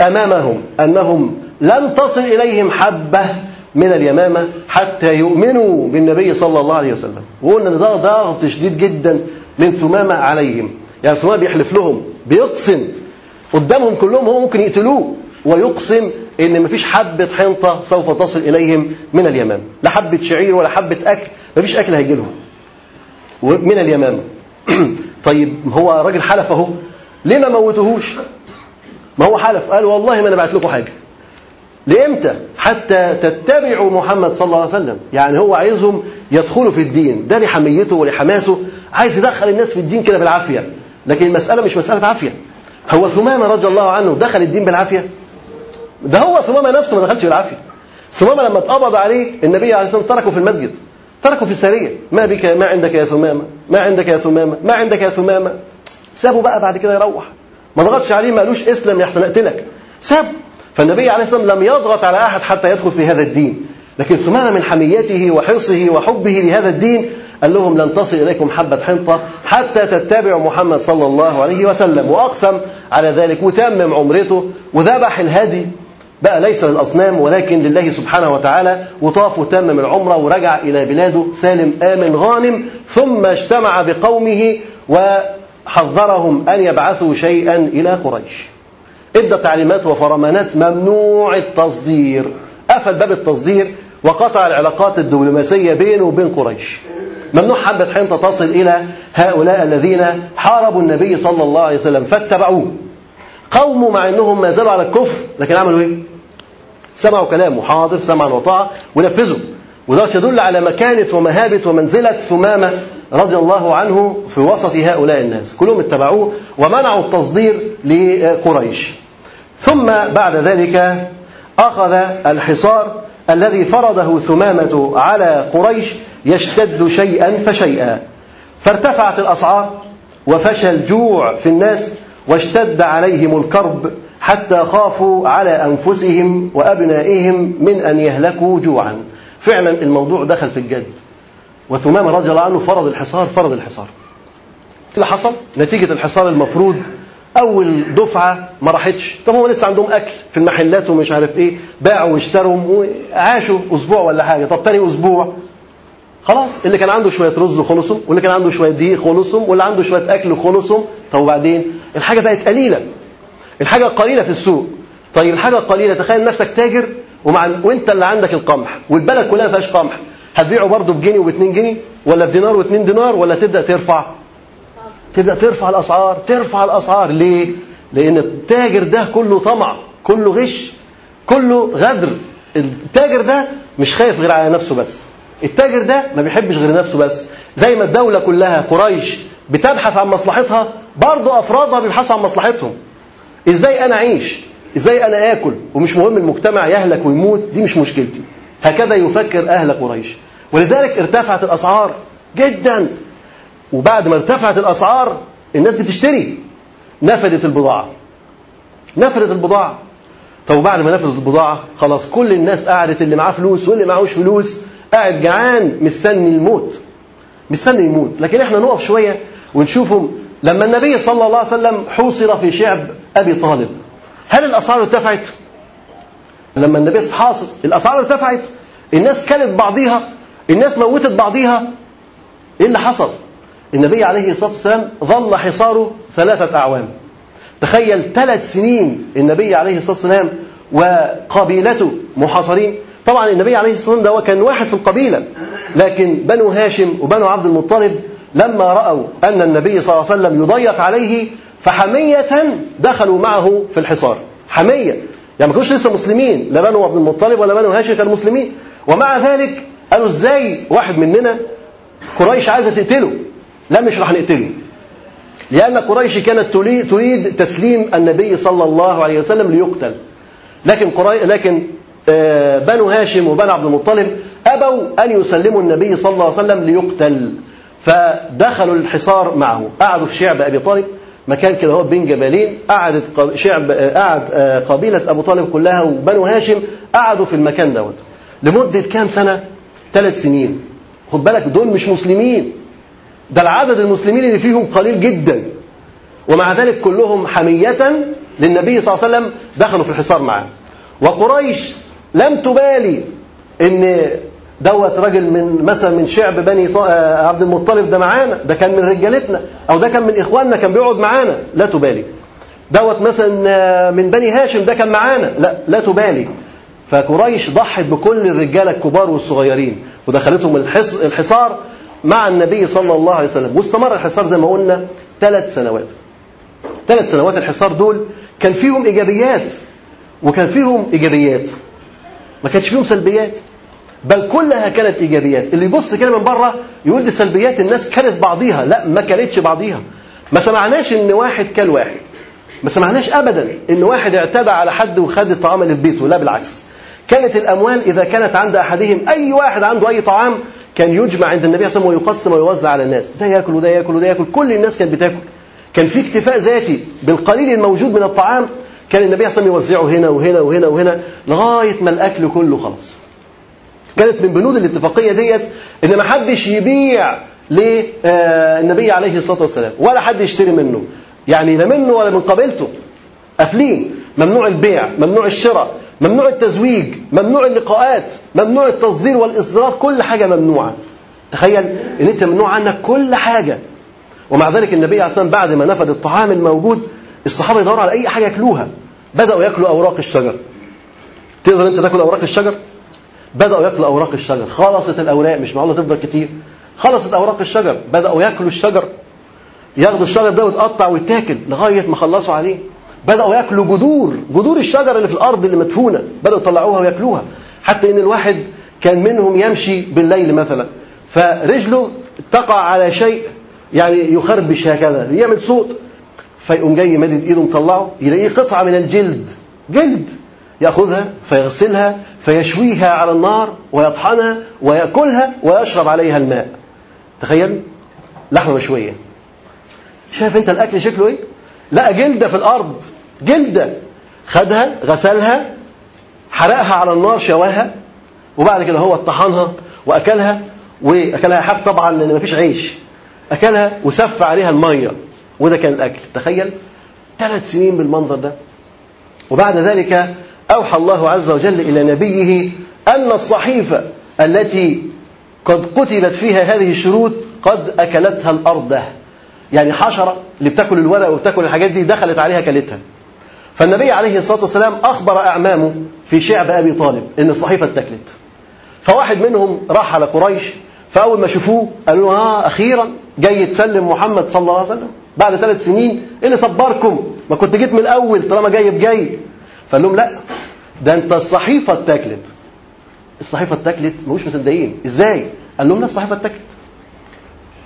أمامهم أنهم لن تصل إليهم حبة من اليمامة حتى يؤمنوا بالنبي صلى الله عليه وسلم. وقلنا ان ده ضغط شديد جدا من ثمامة عليهم. يعني ثمامة بيحلف لهم بيقسم. قدامهم كلهم هو ممكن يقتلوه ويقسم إن مفيش حبة حنطة سوف تصل إليهم من اليمامة. لا حبة شعير ولا حبة أكل مفيش أكل هيجي لهم. من اليمامة. طيب هو راجل حلف اهو ليه ما موتوهوش ما هو حلف؟ قال والله ما أنا بعت لكم حاجة. لإمتى؟ حتى تتبعوا محمد صلى الله عليه وسلم. يعني هو عايزهم يدخلوا في الدين. ده لحميته ولحماسه. عايز يدخل الناس في الدين كده بالعافية. لكن المسألة مش مسألة عافية. هو ثمامة رضي الله عنه دخل الدين بالعافية؟ ده هو ثمامة نفسه ما دخلش بالعافية. ثمامة لما اتقبض عليه النبي عليه الصلاة والسلام تركه في المسجد. تركه في السريه ما بك ما عندك يا ثمامة؟ ما عندك يا ثمامة؟ ما عندك يا ثمامة؟ سابه بقى بعد كده يروح. ما ضغطش عليه ما قالوش اسلم يحسن أقتلك. سابه فالنبي عليه الصلاة والسلام لم يضغط على أحد حتى يدخل في هذا الدين. لكن ثمامه من حميته وحرصه وحبه لهذا الدين قال لهم لن تصل إليكم حبة حنطة حتى تتبعوا محمد صلى الله عليه وسلم. وأقسم على ذلك وتمم عمرته وذبح الهدي. بقى ليس للأصنام ولكن لله سبحانه وتعالى. وطاف وتمم العمرة ورجع إلى بلاده سالم آمن غانم. ثم اجتمع بقومه وحذرهم أن يبعثوا شيئا إلى قريش. إدى تعليمات وفرمانات ممنوع التصدير. قفل باب التصدير وقطع العلاقات الدبلوماسية بينه وبين قريش. ممنوع حبة حنطة تصل إلى هؤلاء الذين حاربوا النبي صلى الله عليه وسلم فاتبعوه. قوموا مع أنهم ما زالوا على الكفر لكن عملوا إيه؟ سمعوا كلامه حاضر سمعا وطاعة ونفذوا. وده يدل على مكانة ومهابة ومنزلة ثمامة رضي الله عنه في وسط هؤلاء الناس. كلهم اتبعوه ومنعوا التصدير لقريش. ثم بعد ذلك أخذ الحصار الذي فرضه ثمامة على قريش يشتد شيئا فشيئا. فارتفعت الأسعار وفشى الجوع في الناس واشتد عليهم الكرب حتى خافوا على أنفسهم وأبنائهم من أن يهلكوا جوعا. فعلا الموضوع دخل في الجد. وثمامة رضي الله عنه فرض الحصار فرض الحصار. اللي حصل نتيجة الحصار المفروض أول دفعة ما راحتش. طب هو لسه عندهم أكل في المحلات ومش عارف إيه باعوا واشتروا وعاشوا أسبوع ولا حاجة. طب تاني أسبوع خلاص. اللي كان عنده شوية رز خلصهم واللي كان عنده شوية دقيق خلصهم واللي عنده شوية أكل خلصهم. طب وبعدين؟ الحاجة بقت قليلة. الحاجة قليله في السوق. طيب الحاجة قليله تخيل نفسك تاجر ومع وانت اللي عندك القمح والبلد كلها ما فيهاش قمح. هتبيعه برضه بجنيه وباتنين جنيه ولا بدينار واتنين دينار ولا تبدأ ترفع؟ تبدأ ترفع الأسعار ترفع الأسعار. ليه؟ لأن التاجر ده كله طمع كله غش كله غدر. التاجر ده مش خايف غير على نفسه بس. التاجر ده ما بيحبش غير نفسه بس. زي ما الدولة كلها قريش بتبحث عن مصلحتها برضه أفرادها بيبحثوا عن مصلحتهم. إزاي أنا أعيش؟ إزاي أنا آكل؟ ومش مهم المجتمع يهلك ويموت دي مش مشكلتي. هكذا يفكر أهل قريش. ولذلك ارتفعت الأسعار جدا. وبعد ما ارتفعت الأسعار الناس بتشتري. نفدت البضاعة. نفدت البضاعة. طب وبعد ما نفذت البضاعة خلاص كل الناس قعدت اللي معاه فلوس واللي معهوش فلوس قاعد جعان مستني الموت. مستني يموت لكن إحنا نقف شوية ونشوفهم. لما النبي صلى الله عليه وسلم حوصر في شعب أبي طالب هل الأسعار ارتفعت؟ لما النبي حاصر الأسعار ارتفعت الناس كلت بعضيها الناس موتت بعضيها إيه اللي حصل؟ النبي عليه الصلاة والسلام ظل حصاره ثلاثة أعوام. تخيل ثلاث سنين النبي عليه الصلاة والسلام وقبيلته محاصرين. طبعا النبي عليه الصلاة والسلام ده كان واحد في القبيلة لكن بنو هاشم وبنو عبد المطلب لما رأوا أن النبي صلى الله عليه وسلم يضيق عليه فحمية دخلوا معه في الحصار. حمية. يعني ما كانوش لسه مسلمين لا بنو عبد المطلب ولا بنو هاشم كانوا مسلمين. ومع ذلك قالوا إزاي واحد مننا قريش عايزة تقتله؟ لا مش راح نقتله لأن قريش كانت تريد تسليم النبي صلى الله عليه وسلم ليقتل. لكن قري... لكن آه، بنو هاشم وبنو عبد المطلب أبوا أن يسلموا النبي صلى الله عليه وسلم ليقتل. فدخلوا الحصار معه. قعدوا في شعب أبي طالب. مكان كده هو بين جبلين قعدت شعب قعد آه، قبيلة أبو طالب كلها وبنو هاشم قعدوا في المكان دوت. لمدة كام سنة؟ ثلاث سنين. خد بالك دول مش مسلمين. ده العدد المسلمين اللي فيهم قليل جدا. ومع ذلك كلهم حمية للنبي صلى الله عليه وسلم دخلوا في الحصار معاه. وقريش لم تبالي إن دوت راجل من مثلا من شعب بني آه، عبد المطلب ده معانا ده كان من رجالتنا أو ده كان من إخواننا كان بيقعد معانا لا تبالي. دوت مثلا آه، من بني هاشم ده كان معانا لا لا تبالي. فقريش ضحت بكل الرجاله الكبار والصغيرين ودخلتهم الحصار مع النبي صلى الله عليه وسلم. واستمر الحصار زي ما قلنا ثلاث سنوات. ثلاث سنوات الحصار دول كان فيهم إيجابيات وكان فيهم إيجابيات. ما كانش فيهم سلبيات. بل كلها كانت إيجابيات. اللي يبص كده من بره يقول دي سلبيات الناس كانت بعضيها. لا ما كانتش بعضيها. ما سمعناش إن واحد كل واحد. ما سمعناش ابدا إن واحد اعتدى على حد وخد الطعام اللي في بيته. لا بالعكس. كانت الأموال إذا كانت عند أحدهم أي واحد عنده أي طعام كان يجمع عند النبي صلى الله عليه وسلم ويقسم ويوزع على الناس. ده يأكل وده يأكل وده يأكل. كل الناس كانت بتاكل. كان في اكتفاء ذاتي بالقليل الموجود من الطعام. كان النبي صلى الله عليه وسلم يوزعه هنا وهنا وهنا وهنا لغاية ما الأكل كله خلص كانت من بنود الاتفاقية ديت إن ما حدش يبيع للنبي عليه الصلاة والسلام ولا حد يشتري منه. يعني لا منه ولا من قبيلته. قافلين. ممنوع البيع ممنوع الشراء ممنوع التزويج ممنوع اللقاءات ممنوع التصدير والاصدار كل حاجة ممنوعة. تخيل إن أنت ممنوع عنك كل حاجة. ومع ذلك النبي عليه الصلاة والسلام بعد ما نفد الطعام الموجود الصحابة يدوروا على أي حاجة ياكلوها. بدأوا ياكلوا أوراق الشجر. تقدر أنت تاكل أوراق الشجر؟ بدأوا ياكلوا أوراق الشجر. خلصت الأوراق مش معقولة تفضل كتير. خلصت أوراق الشجر بدأوا ياكلوا الشجر. ياخدوا الشجر ده ويتقطع ويتاكل لغاية ما خلصوا عليه. بدأوا ياكلوا جذور جذور الشجر اللي في الأرض اللي مدفونة. بدأوا يطلعوها وياكلوها. حتى إن الواحد كان منهم يمشي بالليل مثلا. فرجله تقع على شيء يعني يخربش هكذا يعمل صوت. فيقوم جاي مدد إيده مطلعه يلاقيه قطعة من الجلد. جلد. يأخذها فيغسلها فيشويها على النار ويطحنها ويأكلها ويشرب عليها الماء. تخيل؟ لحمة مشوية. شايف أنت الأكل شكله إيه؟ لقى جلدة في الأرض. جلدة. خدها غسلها حرقها على النار شواها وبعد كده هو طحنها وأكلها وأكلها حاف طبعا لأن مفيش عيش. أكلها وسف عليها المية. وده كان الأكل. تخيل؟ ثلاث سنين بالمنظر ده. وبعد ذلك أوحى الله عز وجل إلى نبيه أن الصحيفة التي قد قتلت فيها هذه الشروط قد أكلتها الأرض. يعني حشرة اللي بتاكل الورق وبتاكل الحاجات دي دخلت عليها كلتها. فالنبي عليه الصلاة والسلام أخبر أعمامه في شعب أبي طالب إن الصحيفة اتاكلت. فواحد منهم راح على قريش فأول ما شافوه قالوا له ها أخيرا جاي تسلم محمد صلى الله عليه وسلم بعد ثلاث سنين إيه اللي صبركم ما كنت جيت من الأول طالما جاي بجاي. فقال لهم لا. ده أنت الصحيفة اتاكلت. الصحيفة اتاكلت مش مصدقين. إزاي؟ قال لهم لا الصحيفة اتاكلت.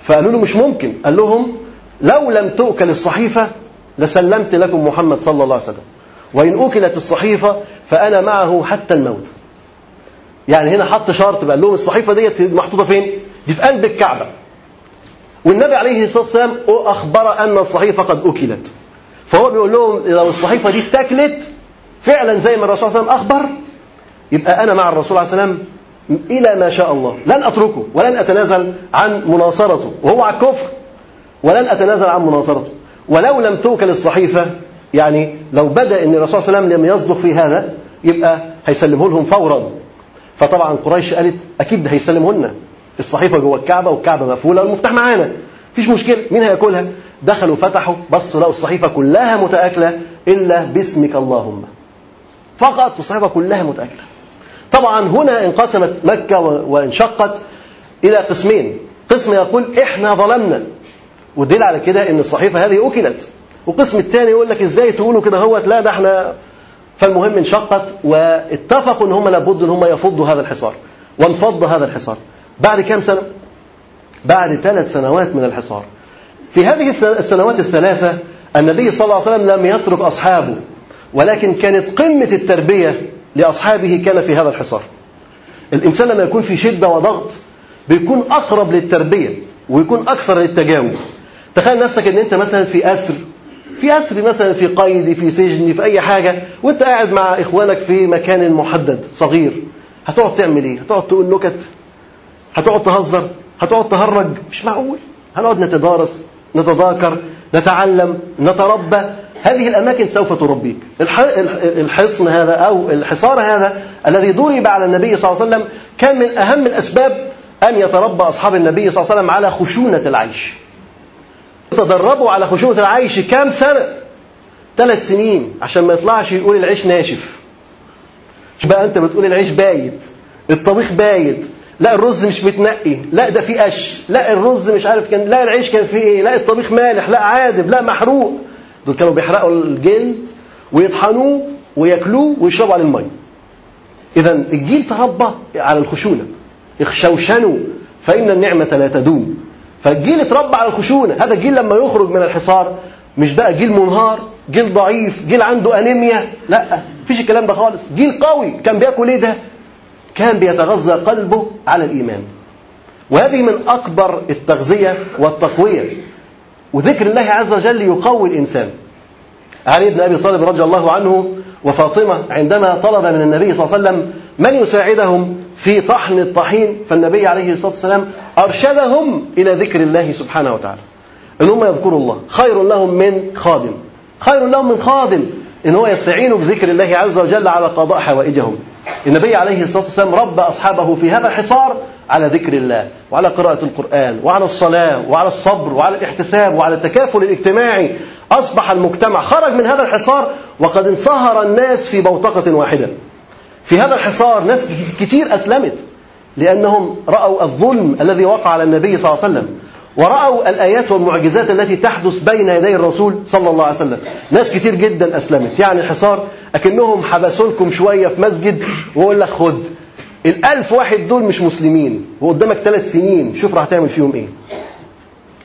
فقالوا له مش ممكن. قال لهم لو لم تؤكل الصحيفة لسلمت لكم محمد صلى الله عليه وسلم. وإن أكلت الصحيفة فأنا معه حتى الموت. يعني هنا حط شرط بقى. لهم الصحيفة ديت محطوطة فين؟ دي في قلب الكعبة. والنبي عليه الصلاة والسلام أخبر أن الصحيفة قد أكلت. فهو بيقول لهم لو الصحيفة دي اتاكلت فعلا زي ما الرسول صلى الله عليه وسلم أخبر يبقى أنا مع الرسول عليه السلام إلى ما شاء الله. لن أتركه ولن أتنازل عن مناصرته وهو على الكفر ولن أتنازل عن مناصرته. ولو لم توكل الصحيفة يعني لو بدأ أن الرسول صلى الله عليه وسلم لم يصدق في هذا يبقى هيسلمه لهم فورا. فطبعا قريش قالت أكيد هيسلمهن الصحيفة جوه الكعبة والكعبة مقفولة والمفتاح معانا. مفيش مشكلة مين هيأكلها؟ دخلوا فتحوا بصوا لقوا الصحيفة كلها متآكلة إلا باسمك اللهم. فقط الصحيفة كلها متآكلة طبعا هنا انقسمت مكة وانشقت إلى قسمين. قسم يقول إحنا ظلمنا. والدليل على كده إن الصحيفة هذه أكلت وقسم الثاني يقول لك إزاي تقولوا كده هوت؟ لا ده إحنا فالمهم انشقت واتفقوا إن هم لابد إن هم يفضوا هذا الحصار. وانفض هذا الحصار. بعد كم سنة؟ بعد ثلاث سنوات من الحصار. في هذه السنوات الثلاثة النبي صلى الله عليه وسلم لم يترك أصحابه. ولكن كانت قمة التربية لأصحابه كان في هذا الحصار. الإنسان لما يكون في شدة وضغط بيكون أقرب للتربية ويكون أكثر للتجاوب. تخيل نفسك إن أنت مثلا في أسر في أسر مثلا في قيد في سجن في أي حاجة وأنت قاعد مع إخوانك في مكان محدد صغير. هتقعد تعمل إيه؟ هتقعد تقول نكت؟ هتقعد تهزر؟ هتقعد تهرج؟ مش معقول. هنقعد نتدارس نتذاكر نتعلم نتربى. هذه الأماكن سوف تربيك. الحصن هذا أو الحصار هذا الذي ضرب على النبي صلى الله عليه وسلم كان من أهم الأسباب أن يتربى أصحاب النبي صلى الله عليه وسلم على خشونة العيش. تدربوا على خشونة العيش كام سنة؟ ثلاث سنين. عشان ما يطلعش يقول العيش ناشف. مش بقى أنت بتقول العيش بايت الطبيخ بايت لا الرز مش متنقي لا ده فيه قش لا الرز مش عارف كان لا العيش كان فيه إيه لا الطبيخ مالح لا عادب لا محروق. دول كانوا بيحرقوا الجلد ويطحنوه وياكلوه ويشربوا عليه الميه اذا الجيل تربى على الخشونة. اخشوشنوا فإن النعمة لا تدوم. فالجيل اتربى على الخشونة. هذا الجيل لما يخرج من الحصار مش بقى جيل منهار جيل ضعيف جيل عنده أنيميا. لا مفيش الكلام ده خالص. جيل قوي كان بياكل إيه ده؟ كان بيتغذى قلبه على الإيمان. وهذه من أكبر التغذية والتقوية. وذكر الله عز وجل يقوي الإنسان. علي بن أبي طالب رضي الله عنه وفاطمة عندما طلب من النبي صلى الله عليه وسلم من يساعدهم في طحن الطحين فالنبي عليه الصلاة والسلام أرشدهم إلى ذكر الله سبحانه وتعالى. إن هم يذكروا الله. خير لهم من خادم. خير لهم من خادم. إن هو يستعين بذكر الله عز وجل على قضاء حوائجهم. النبي عليه الصلاة والسلام ربى أصحابه في هذا الحصار على ذكر الله وعلى قراءة القرآن وعلى الصلاة وعلى الصبر وعلى الاحتساب وعلى التكافل الاجتماعي. أصبح المجتمع خرج من هذا الحصار وقد انصهر الناس في بوتقة واحدة. في هذا الحصار ناس كثير أسلمت لأنهم رأوا الظلم الذي وقع على النبي صلى الله عليه وسلم ورأوا الآيات والمعجزات التي تحدث بين يدي الرسول صلى الله عليه وسلم. ناس كتير جدا أسلمت. يعني الحصار أكنهم حبسوا لكم شوية في مسجد ويقول لك خد الألف واحد دول مش مسلمين وقدامك ثلاث سنين شوف راح تعمل فيهم إيه.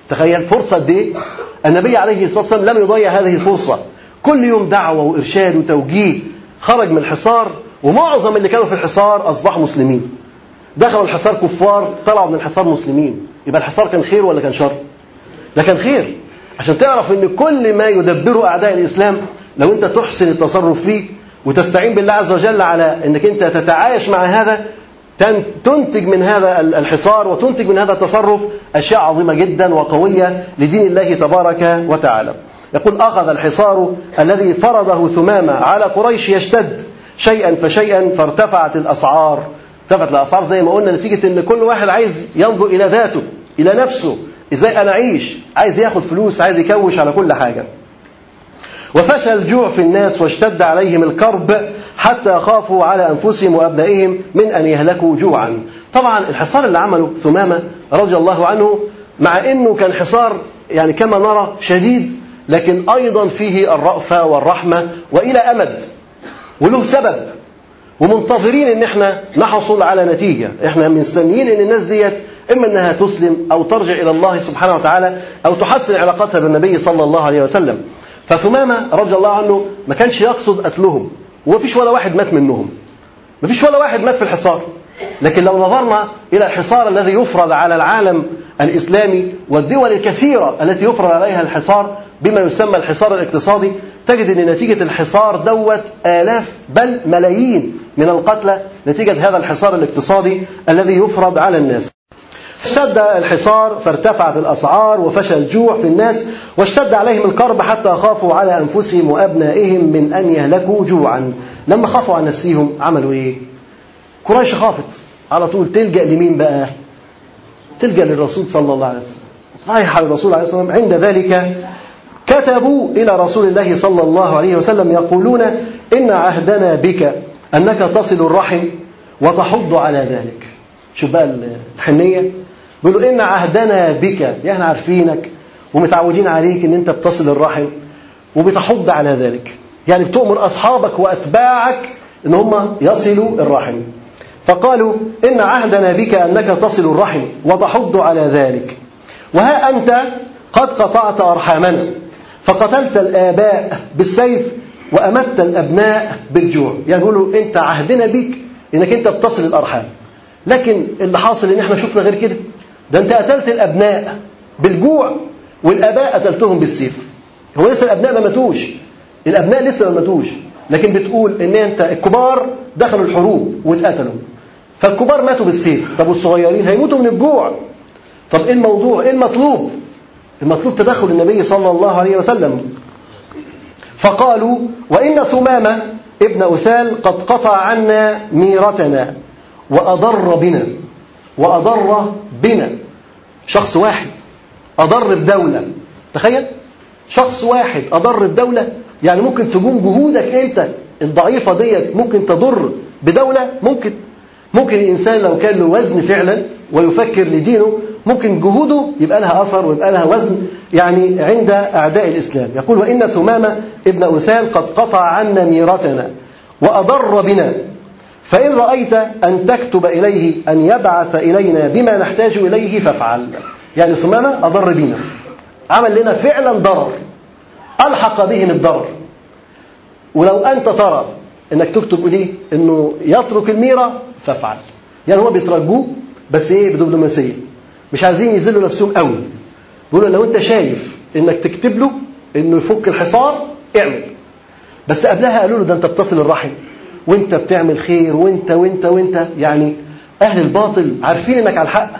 تخيل فرصة دي النبي عليه الصلاة والسلام لم يضيع هذه الفرصة. كل يوم دعوة وإرشاد وتوجيه خرج من الحصار ومعظم اللي كانوا في الحصار أصبحوا مسلمين. دخلوا الحصار كفار طلعوا من الحصار مسلمين. يبقى الحصار كان خير ولا كان شر؟ ده كان خير. عشان تعرف إن كل ما يدبره أعداء الإسلام لو أنت تحسن التصرف فيه وتستعين بالله عز وجل على إنك أنت تتعايش مع هذا تنتج من هذا الحصار وتنتج من هذا التصرف أشياء عظيمة جدا وقوية لدين الله تبارك وتعالى. يقول أخذ الحصار الذي فرضه ثمامة على قريش يشتد شيئا فشيئا فارتفعت الأسعار. ارتفعت الأسعار زي ما قلنا نتيجة إن كل واحد عايز ينظر إلى ذاته إلى نفسه. إزاي أنا أعيش؟ عايز ياخد فلوس عايز يكوش على كل حاجة. وفشى الجوع في الناس واشتد عليهم الكرب حتى خافوا على أنفسهم وأبنائهم من أن يهلكوا جوعا. طبعا الحصار اللي عمله ثمامة رضي الله عنه مع إنه كان حصار يعني كما نرى شديد لكن أيضا فيه الرأفة والرحمة وإلى أمد وله سبب. ومنتظرين إن إحنا نحصل على نتيجة. إحنا مستنيين إن الناس ديت إما إنها تسلم أو ترجع إلى الله سبحانه وتعالى أو تحسن علاقتها بالنبي صلى الله عليه وسلم. فثمامة رضي الله عنه ما كانش يقصد قتلهم ومفيش ولا واحد مات منهم مفيش ولا واحد مات في الحصار لكن لو نظرنا إلى الحصار الذي يفرض على العالم الإسلامي والدول الكثيرة التي يفرض عليها الحصار بما يسمى الحصار الاقتصادي تجد إن نتيجة الحصار دوت آلاف بل ملايين من القتلى نتيجة هذا الحصار الاقتصادي الذي يفرض على الناس. اشتد الحصار فارتفعت الأسعار وفشى الجوع في الناس واشتد عليهم الكرب حتى خافوا على أنفسهم وأبنائهم من أن يهلكوا جوعا. لما خافوا عن نفسهم عملوا إيه؟ قريش خافت على طول تلجأ لمين بقى؟ تلجأ للرسول صلى الله عليه وسلم. رايح على الرسول عليه الصلاة والسلام عند ذلك كتبوا إلى رسول الله صلى الله عليه وسلم يقولون إن عهدنا بك أنك تصل الرحم وتحض على ذلك شوف بقى الحنية بيقولوا إن عهدنا بك يعني إحنا عارفينك ومتعودين عليك إن أنت بتصل الرحم وبتحض على ذلك. يعني بتؤمر أصحابك وأتباعك إن هم يصلوا الرحم. فقالوا إن عهدنا بك أنك تصل الرحم وتحض على ذلك. وها أنت قد قطعت أرحامنا فقتلت الآباء بالسيف وأمت الأبناء بالجوع. يعني يقولوا أنت عهدنا بك إنك أنت بتصل الأرحام. لكن اللي حاصل إن إحنا شفنا غير كده. ده أنت قتلت الأبناء بالجوع والآباء قتلتهم بالسيف. هو لسه الأبناء ما ماتوش. الأبناء لسه ما ماتوش. لكن بتقول إن أنت الكبار دخلوا الحروب واتقتلوا. فالكبار ماتوا بالسيف. طب والصغيرين هيموتوا من الجوع. طب إيه الموضوع؟ إيه المطلوب؟ المطلوب تدخل النبي صلى الله عليه وسلم. فقالوا وإن ثمامة ابن أسال قد قطع عنا ميرتنا وأضر بنا. وأضر بنا. شخص واحد أضر بدولة تخيل؟ شخص واحد أضر بدولة يعني ممكن تقوم جهودك أنت الضعيفة ديت ممكن تضر بدولة ممكن. ممكن الإنسان لو كان له وزن فعلا ويفكر لدينه ممكن جهوده يبقى لها أثر ويبقى لها وزن يعني عند أعداء الإسلام. يقول وإن ثمامة ابن أسال قد قطع عنا ميرتنا وأضر بنا. فإن رأيت أن تكتب إليه أن يبعث إلينا بما نحتاج إليه فافعل. يعني ثمامة أضر بنا. عمل لنا فعلا ضرر. ألحق بهم الضرر. ولو أنت ترى إنك تكتب ليه إنه يترك الميرة فافعل. يعني هو بيترجوه بس إيه؟ بدبلوماسيه مش عايزين يذلوا نفسهم قوي. بيقولوا لو أنت شايف إنك تكتب له إنه يفك الحصار اعمل. بس قبلها قالوا له ده أنت بتصل الرحم. وانت بتعمل خير وانت وانت وانت. يعني أهل الباطل عارفين إنك على الحق.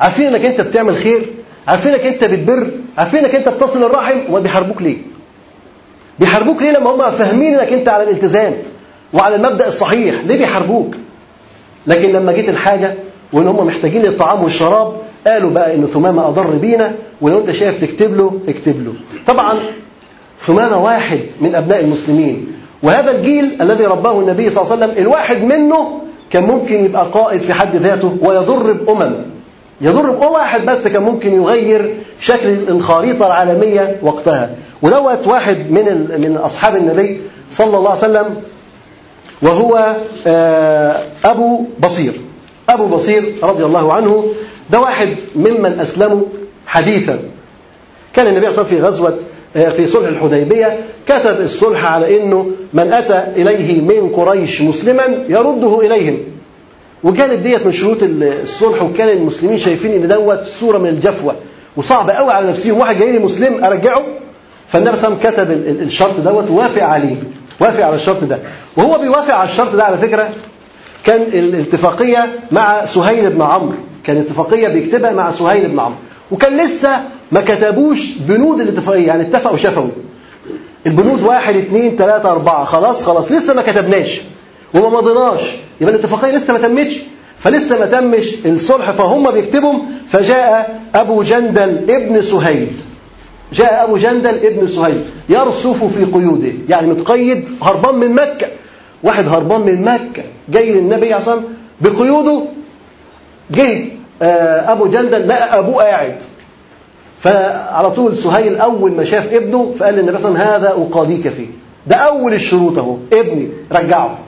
عارفين إنك أنت بتعمل خير. عارفين إنك أنت بتبر. عارفين إنك أنت بتصل الرحم. وبيحاربوك ليه؟ بيحاربوك ليه؟ لما هم فاهمين إنك أنت على الالتزام وعلى المبدأ الصحيح. ليه بيحاربوك؟ لكن لما جيت الحاجة وإن هم محتاجين الطعام والشراب قالوا بقى إن ثمامة أضر بينا. ولو أنت شايف تكتب له اكتب له. طبعا ثمامة واحد من أبناء المسلمين. وهذا الجيل الذي رباه النبي صلى الله عليه وسلم الواحد منه كان ممكن يبقى قائد في حد ذاته ويضر بأمم. يضر بأمم واحد بس كان ممكن يغير شكل الخريطة العالمية وقتها. ودوت واحد من من أصحاب النبي صلى الله عليه وسلم وهو أبو بصير. أبو بصير رضي الله عنه ده واحد ممن أسلموا حديثا. كان النبي صلى الله عليه وسلم في غزوة في صلح الحديبية كتب الصلح على أنه من أتى إليه من قريش مسلما يرده إليهم. وكانت ديت من شروط الصلح وكان المسلمين شايفين إن دوت صورة من الجفوة. وصعب قوي على نفسهم. واحد جاي لي مسلم أرجعه. فالنبي صلى الله عليه وسلم كتب الشرط دوت ووافق عليه. وافق على الشرط ده. وهو بيوافق على الشرط ده على فكرة كان الاتفاقية مع سهيل بن عمرو. كان اتفاقيه بيكتبها مع سهيل بن عمرو. وكان لسه ما كتبوش بنود الاتفاقيه يعني اتفقوا شفوي البنود واحد اثنين ثلاثة أربعة. خلاص خلاص. لسه ما كتبناش. وما مضيناش. يبقى الاتفاقية لسه ما تمتش. فلسه ما تمش الصلح. فهم بيكتبهم. فجاء أبو جندل ابن سهيل. جاء أبو جندل ابن سهيل. يرصف في قيوده. يعني متقيد هربان من مكة. واحد هربان من مكة. جاي للنبي عليه بقيوده جه أبو جندل لقى أبوه قاعد. فعلى طول سهيل أول ما شاف ابنه فقال للنبي صلى الله عليه وسلم هذا أقاضيك فيه. ده أول الشروط أهو. ابني رجعه.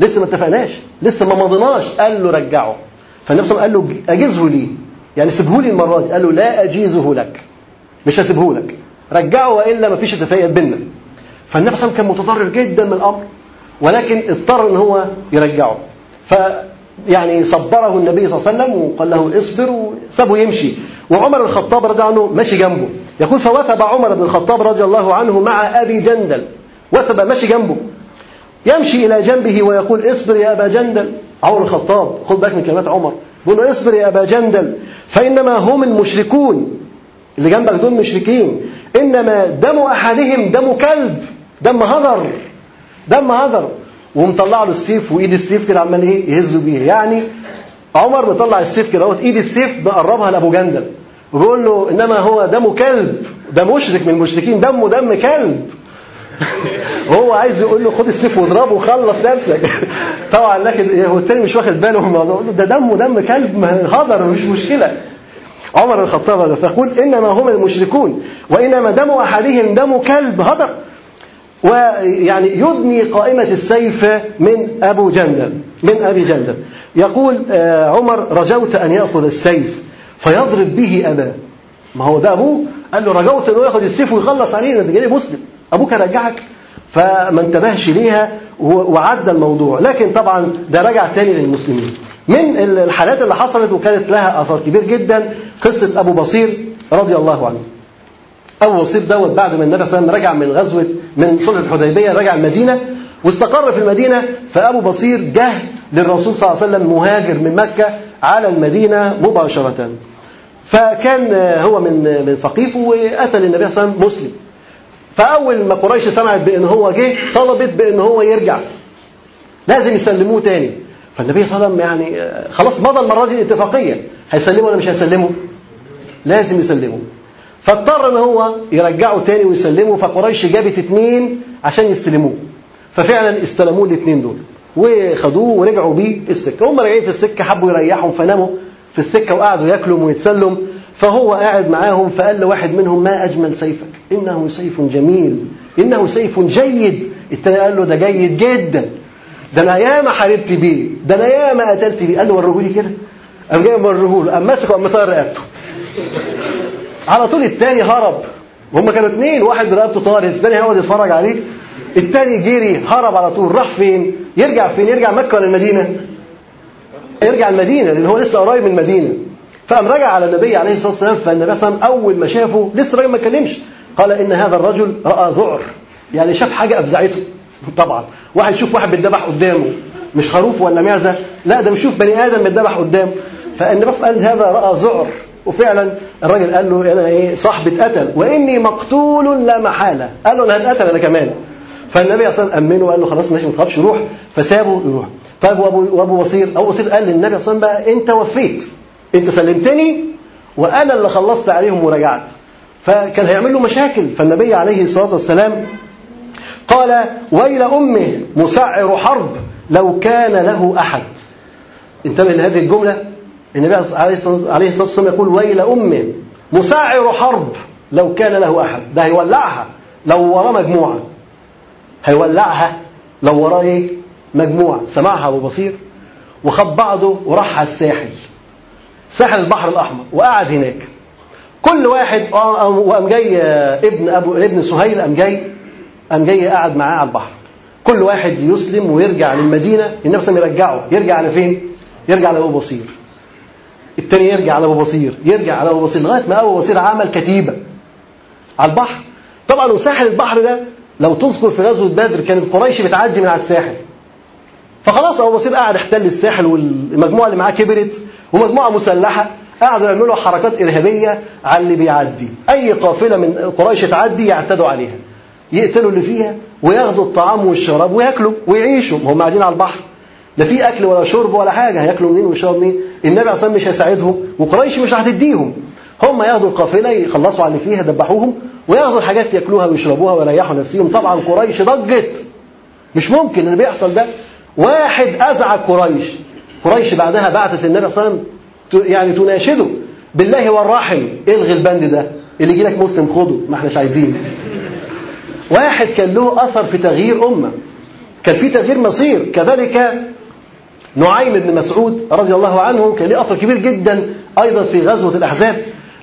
لسه ما اتفقناش لسه ما مضيناش قال له رجعه. فالنبي صلى الله عليه وسلم قال له أجزه لي. يعني سيبه لي المرة دي. قال له لا أجيزه لك. مش هسيبه لك رجعه وإلا ما فيش اتفاقيه بيننا. فالنبي صلى الله عليه وسلم كان متضرر جدا من الأمر ولكن اضطر إن هو يرجعه. ف يعني صبره النبي صلى الله عليه وسلم وقال له اصبر. وسابه يمشي. وعمر الخطاب رضي عنه ماشي جنبه. يقول فوثب عمر بن الخطاب رضي الله عنه مع أبي جندل. وثب ماشي جنبه. يمشي إلى جنبه ويقول اصبر يا أبا جندل. عمر الخطاب خد بالك من كلمات عمر. بيقول اصبر يا أبا جندل فإنما هم المشركون. اللي جنبك دول مشركين. إنما دم أحدهم دم كلب دم هذر دم هذر. ومطلع له السيف وإيد السيف كده عمال إيه يهز بيه. يعني عمر مطلع السيف كده اهوت إيد السيف بقربها لأبو جندل. وبيقول له إنما هو دم كلب ده مشرك من المشركين دمه دم كلب. وهو عايز يقول له خد السيف واضربه وخلص نفسك. طبعا لكن هو التاني مش واخد باله من الموضوع. ده دمه دم كلب هدر مش مشكلة. عمر الخطاب فيقول إنما هم المشركون وإنما دم أحدهم دم كلب هدر. ويعني يدني قائمة السيف من أبو جندل من أبي جندل. يقول عمر رجوت أن يأخذ السيف فيضرب به أباه. ما هو ده أبوه؟ قال له رجوت أنه يأخذ السيف ويخلص عليه ده جاي مسلم. أبوك رجعك فما انتبهش ليها وعدى الموضوع. لكن طبعا ده رجع تاني للمسلمين. من الحالات اللي حصلت وكانت لها أثر كبير جدا قصة أبو بصير رضي الله عنه. أبو بصير دوت بعد ما النبي صلى الله عليه وسلم رجع من غزوة من صلح الحديبية رجع المدينة واستقر في المدينة فأبو بصير جه للرسول صلى الله عليه وسلم مهاجر من مكة على المدينة مباشرة. فكان هو من من ثقيف وأتى للنبي صلى الله عليه وسلم مسلم. فأول ما قريش سمعت بأن هو جه طلبت بأن هو يرجع. لازم يسلموه تاني. فالنبي صلى الله عليه وسلم يعني خلاص مضى المرة دي الاتفاقية هيسلمه ولا مش هيسلمه؟ لازم يسلمه فاضطر إن هو يرجعه تاني ويسلمه فقريش جابت اثنين عشان يستلموه. ففعلا استلموه الاثنين دول. وخدوه ورجعوا بيه السكة. هم راجعين في السكة حبوا يريحهم فناموا في السكة وقعدوا ياكلوا ويتسلم فهو قاعد معاهم فقال لواحد منهم ما أجمل سيفك. إنه سيف جميل. إنه سيف جيد. التاني قال له ده جيد جدا. ده أنا ياما حاربت بيه. ده أنا ياما قتلت بيه. قال له وريهولي كده. قام جاي موريه له قام ماسكه قام مطير رقبته. على طول الثاني هرب. وهم كانوا اثنين واحد برقبته طارس الثاني هيقعد يتفرج عليه الثاني جري هرب على طول راح فين؟ يرجع فين؟ يرجع مكة ولا المدينة؟ يرجع المدينة لأن هو لسه قريب من المدينة. فقام رجع على النبي عليه الصلاة والسلام فالنبي صلى الله عليه وسلم أول ما شافه لسه الراجل ما اتكلمش. قال إن هذا الرجل رأى ذعر. يعني شاف حاجة أفزعته. طبعا. واحد يشوف واحد بيتذبح قدامه. مش خروف ولا معزة؟ لا ده بيشوف بني آدم بيتذبح قدامه. فالنبي قال هذا رأى ذعر. وفعلا الراجل قال له أنا إيه صاحبي اتقتل وإني مقتول لا محالة. قال له أنا هتقتل أنا كمان. فالنبي صلى الله عليه وسلم أمنه وقال له خلاص ماشي ما تخافش روح. فسابه يروح طيب وابو وأبو بصير أبو بصير قال للنبي صلى الله عليه وسلم بقى أنت وفيت. أنت سلمتني وأنا اللي خلصت عليهم ورجعت فكان هيعمل له مشاكل. فالنبي عليه الصلاة والسلام قال ويل أمه مسعر حرب لو كان له أحد. انتبه لهذه الجملة. النبي عليه الصلاة والسلام يقول ويل امه مسعر حرب لو كان له أحد. ده هيولعها لو وراه مجموعة. هيولعها لو وراه إيه؟ مجموعة. سمعها أبو بصير. وخد بعضه وراح على الساحل. ساحل البحر الأحمر. وقعد هناك. كل واحد وقام جاي ابن أبو ابن سهيل قام جاي قام جاي قاعد معاه على البحر. كل واحد يسلم ويرجع للمدينة. النبي صلى الله عليه وسلم يرجعه. يرجع على فين؟ يرجع لأبو بصير. التاني يرجع على أبو بصير يرجع على أبو بصير لغاية ما أبو بصير عمل كتيبة على البحر. طبعا وساحل البحر ده لو تذكر في غزوة بدر كانت قريش بتعدي من على الساحل. فخلاص أبو بصير قاعد احتل الساحل والمجموعة اللي معاه كبرت ومجموعة مسلحة قعدوا يعملوا حركات إرهابية على اللي بيعدي. أي قافلة من قريش تعدي يعتدوا عليها. يقتلوا اللي فيها وياخدوا الطعام والشراب وياكلوا ويعيشوا. هم قاعدين على البحر. لا في أكل ولا شرب ولا حاجة هياكلوا منين ويشربوا منين؟ النبي عليه مش هيساعدهم وقريش مش هتديهم. هم ياخدوا القافلة يخلصوا على اللي فيها يذبحوهم وياخدوا الحاجات ياكلوها ويشربوها ويريحوا نفسهم طبعا قريش ضجت. مش ممكن اللي بيحصل ده. واحد ازعج قريش. قريش بعدها بعتت للنبي صلى الله عليه وسلم يعني تناشده. بالله والرحم إلغي البند ده. اللي يجي لك مسلم خده ما إحناش عايزين. واحد كان له أثر في تغيير أمة. كان في تغيير مصير. كذلك نعيم بن مسعود رضي الله عنه كان له أثر كبير جدا أيضا في غزوة الأحزاب.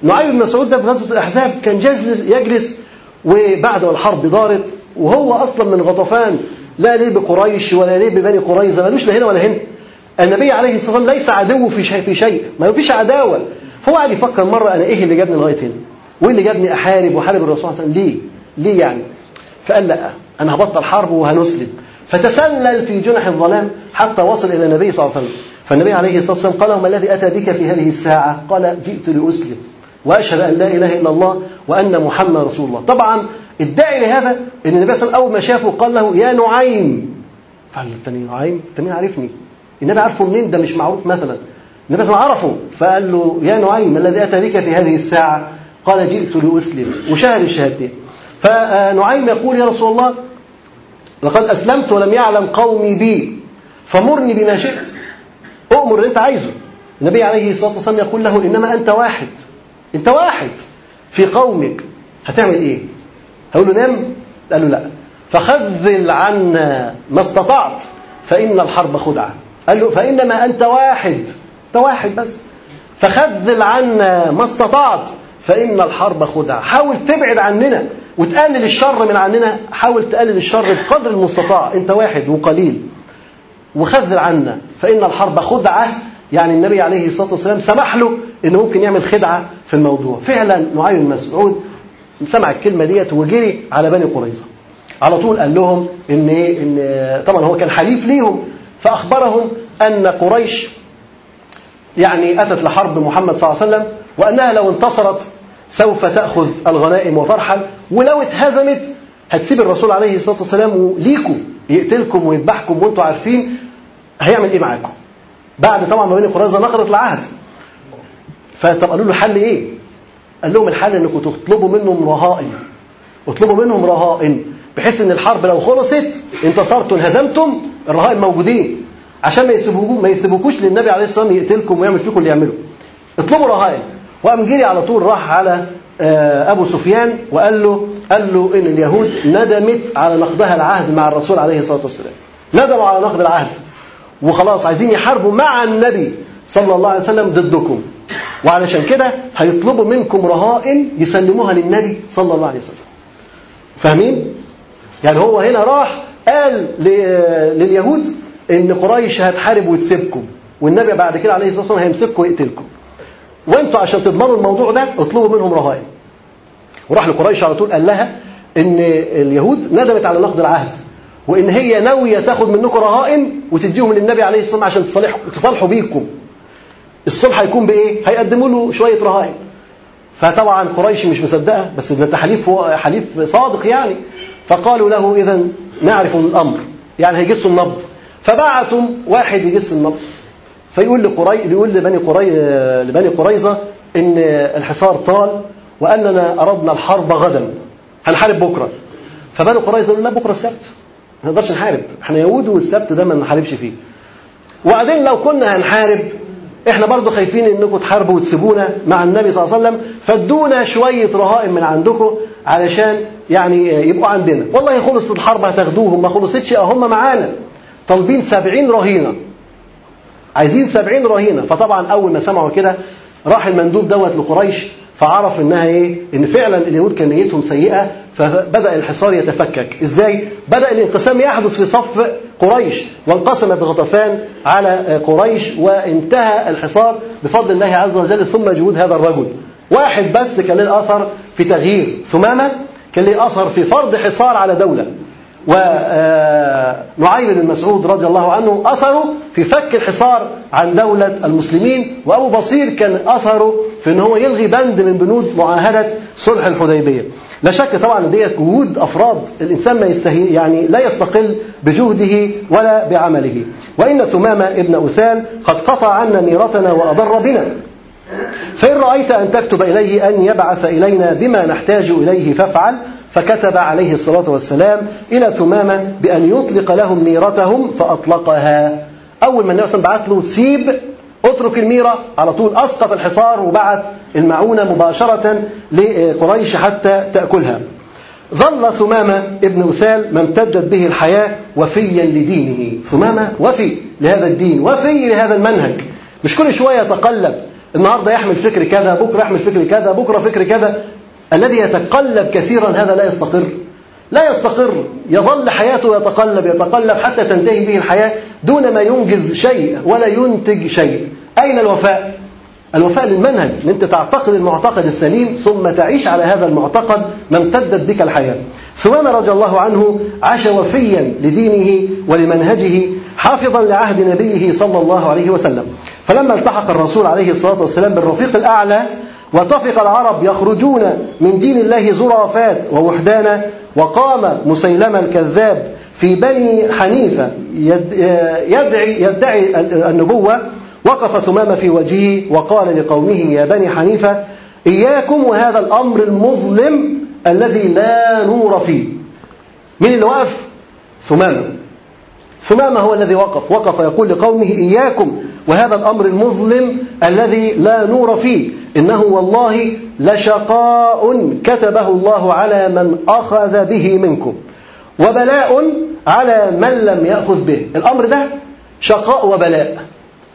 نعيم بن مسعود ده في غزوة الأحزاب كان جلس يجلس وبعد الحرب دارت وهو أصلا من غطفان لا ليه بقريش ولا ليه ببني قريظة ملوش لا هنا ولا هنا. النبي عليه الصلاة والسلام ليس عدو في شيء في شيء ما فيش عداوة. فهو قاعد يفكر مرة أنا إيه اللي جابني لغاية هنا؟ وإيه اللي جابني أحارب واحارب الرسول صلى الله عليه وسلم؟ ليه؟ ليه يعني؟ فقال لا أنا هبطل حرب وهنسلم. فتسلل في جنح الظلام حتى وصل إلى النبي صلى الله عليه وسلم. فالنبي عليه الصلاة والسلام قال ما الذي أتى بك في هذه الساعة؟ قال جئت لأسلم وأشهد أن لا إله إلا الله وأن محمد رسول الله. طبعا الداعي لهذا إن النبي صلى الله عليه وسلم أول ما شافه قال له يا نعيم. فقال الثاني نعيم؟ مين عارفني. النبي عارفه منين؟ ده مش معروف مثلا. النبي صلى الله عليه وسلم عرفه. فقال له يا نعيم ما الذي أتى بك في هذه الساعة؟ قال جئت لأسلم. وشهد الشهادتين. فنعيم يقول يا رسول الله لقد أسلمت ولم يعلم قومي بي. فمرني بما شئت. أؤمر اللي أنت عايزه. النبي عليه الصلاة والسلام يقول له إنما أنت واحد. أنت واحد في قومك. هتعمل إيه؟ هقول له نام. قال له لا. فخذل عنا ما استطعت. فإن الحرب خدعة. قال له فإنما أنت واحد. أنت واحد بس. فخذل عنا ما استطعت. فإن الحرب خدعة. حاول تبعد عننا. وتقلل الشر من عننا حاول تقلل الشر بقدر المستطاع. أنت واحد وقليل وخذل عنا فإن الحرب خدعة يعني النبي عليه الصلاة والسلام سمح له إنه ممكن يعمل خدعة في الموضوع. فعلا نعيم مسعود سمع الكلمة ديت وجري على بني قريظة. على طول قال لهم إن إن طبعا هو كان حليف ليهم فأخبرهم أن قريش يعني أتت لحرب محمد صلى الله عليه وسلم وأنها لو انتصرت سوف تأخذ الغنائم وترحل ولو اتهزمت هتسيب الرسول عليه الصلاة والسلام ليكم يقتلكم ويذبحكم وأنتم عارفين هيعمل إيه معاكم. بعد طبعا ما بني قريظه نقضت العهد. فطب قالوا له الحل إيه؟ قال لهم الحل إنكم تطلبوا منهم رهائن. اطلبوا منهم رهائن بحيث إن الحرب لو خلصت انتصرتوا انهزمتم الرهائن موجودين. عشان ما يسيبوكوش ما يسيبوكوش للنبي عليه الصلاة والسلام يقتلكم ويعمل فيكم اللي يعمله. اطلبوا رهائن. وقام جري على طول راح على أبو سفيان وقال له قال له إن اليهود ندمت على نقضها العهد مع الرسول عليه الصلاة والسلام. ندموا على نقض العهد. وخلاص عايزين يحاربوا مع النبي صلى الله عليه وسلم ضدكم. وعلشان كده هيطلبوا منكم رهائن يسلموها للنبي صلى الله عليه وسلم. فاهمين؟ يعني هو هنا راح قال لليهود إن قريش هتحارب وتسيبكم والنبي بعد كده عليه الصلاة والسلام هيمسككم ويقتلكم. وانتوا عشان تضمنوا الموضوع ده اطلبوا منهم رهائن. وراح لقريش على طول قال لها إن اليهود ندمت على نقض العهد وإن هي ناوية تاخد منكم رهائن وتديهم للنبي عليه الصلاة والسلام عشان تصالحوا تصالحوا بيكم. الصلح هيكون بإيه؟ هيقدموا له شوية رهائن. فطبعا قريش مش مصدقة بس ده حليف حليف صادق يعني. فقالوا له اذا نعرف الأمر. يعني هيجسوا النبض. فبعتوا واحد يجس النبض. فيقول لقري يقول لبني قري لبني قريظة إن الحصار طال وأننا أردنا الحرب غدا. هنحارب بكرة. فبني قريظة لا بكرة السبت. ما نقدرش نحارب. إحنا يهود والسبت ده ما نحاربش فيه. وبعدين لو كنا هنحارب إحنا برضو خايفين إنكم تحاربوا وتسيبونا مع النبي صلى الله عليه وسلم. فادونا شوية رهائن من عندكم علشان يعني يبقوا عندنا. والله خلصت الحرب هتاخدوهم. ما خلصتش هم معانا. طالبين سبعين رهينة. عايزين سبعين رهينة. فطبعا أول ما سمعوا كده راح المندوب دوت لقريش فعرف إنها إيه؟ إن فعلا اليهود كان نيتهم سيئة فبدأ الحصار يتفكك. إزاي؟ بدأ الانقسام يحدث في صف قريش وانقسمت غطفان على قريش وانتهى الحصار بفضل الله عز وجل ثم جهود هذا الرجل. واحد بس كان له اثر في تغيير. ثمامة كان له اثر في فرض حصار على دولة. ونعيم بن مسعود رضي الله عنه أثره في فك الحصار عن دولة المسلمين وأبو بصير كان أثره في أن هو يلغي بند من بنود معاهدة صلح الحديبية. لا شك طبعا دي جهود أفراد الإنسان ما يستهي يعني لا يستقل بجهده ولا بعمله. وإن ثمامة ابن أسال قد قطع عنا ميرتنا وأضر بنا. فإن رأيت أن تكتب إليه أن يبعث إلينا بما نحتاج إليه فافعل. فكتب عليه الصلاة والسلام إلى ثمامة بأن يطلق لهم ميرتهم فأطلقها. أول ما النبي صلى الله عليه وسلم له سيب اترك الميرة على طول أسقط الحصار وبعت المعونة مباشرة لقريش حتى تأكلها. ظل ثمامة ابن أسال ما امتدت به الحياة وفيا لدينه. ثمامة وفي لهذا الدين وفي لهذا المنهج. مش كل شوية يتقلب. النهاردة يحمل فكر كذا بكرة يحمل فكر كذا بكرة فكر كذا. الذي يتقلب كثيرا هذا لا يستقر لا يستقر يظل حياته يتقلب يتقلب حتى تنتهي به الحياة دون ما ينجز شيء ولا ينتج شيء أين الوفاء؟ الوفاء للمنهج إن أنت تعتقد المعتقد السليم ثم تعيش على هذا المعتقد ما امتدت بك الحياة. ثمامه رضي الله عنه عاش وفيا لدينه ولمنهجه حافظا لعهد نبيه صلى الله عليه وسلم. فلما التحق الرسول عليه الصلاة والسلام بالرفيق الأعلى وطفق العرب يخرجون من دين الله زرافات ووحدانا وقام مسيلمة الكذاب في بني حنيفة يدعي, يدعي النبوة وقف ثمامة في وجهه وقال لقومه يا بني حنيفة إياكم وهذا الأمر المظلم الذي لا نور فيه مين اللي وقف؟ ثمامة ثمامة هو الذي وقف. وقف يقول لقومه إياكم وهذا الأمر المظلم الذي لا نور فيه. إنه والله لشقاء كتبه الله على من أخذ به منكم. وبلاء على من لم يأخذ به. الأمر ده شقاء وبلاء.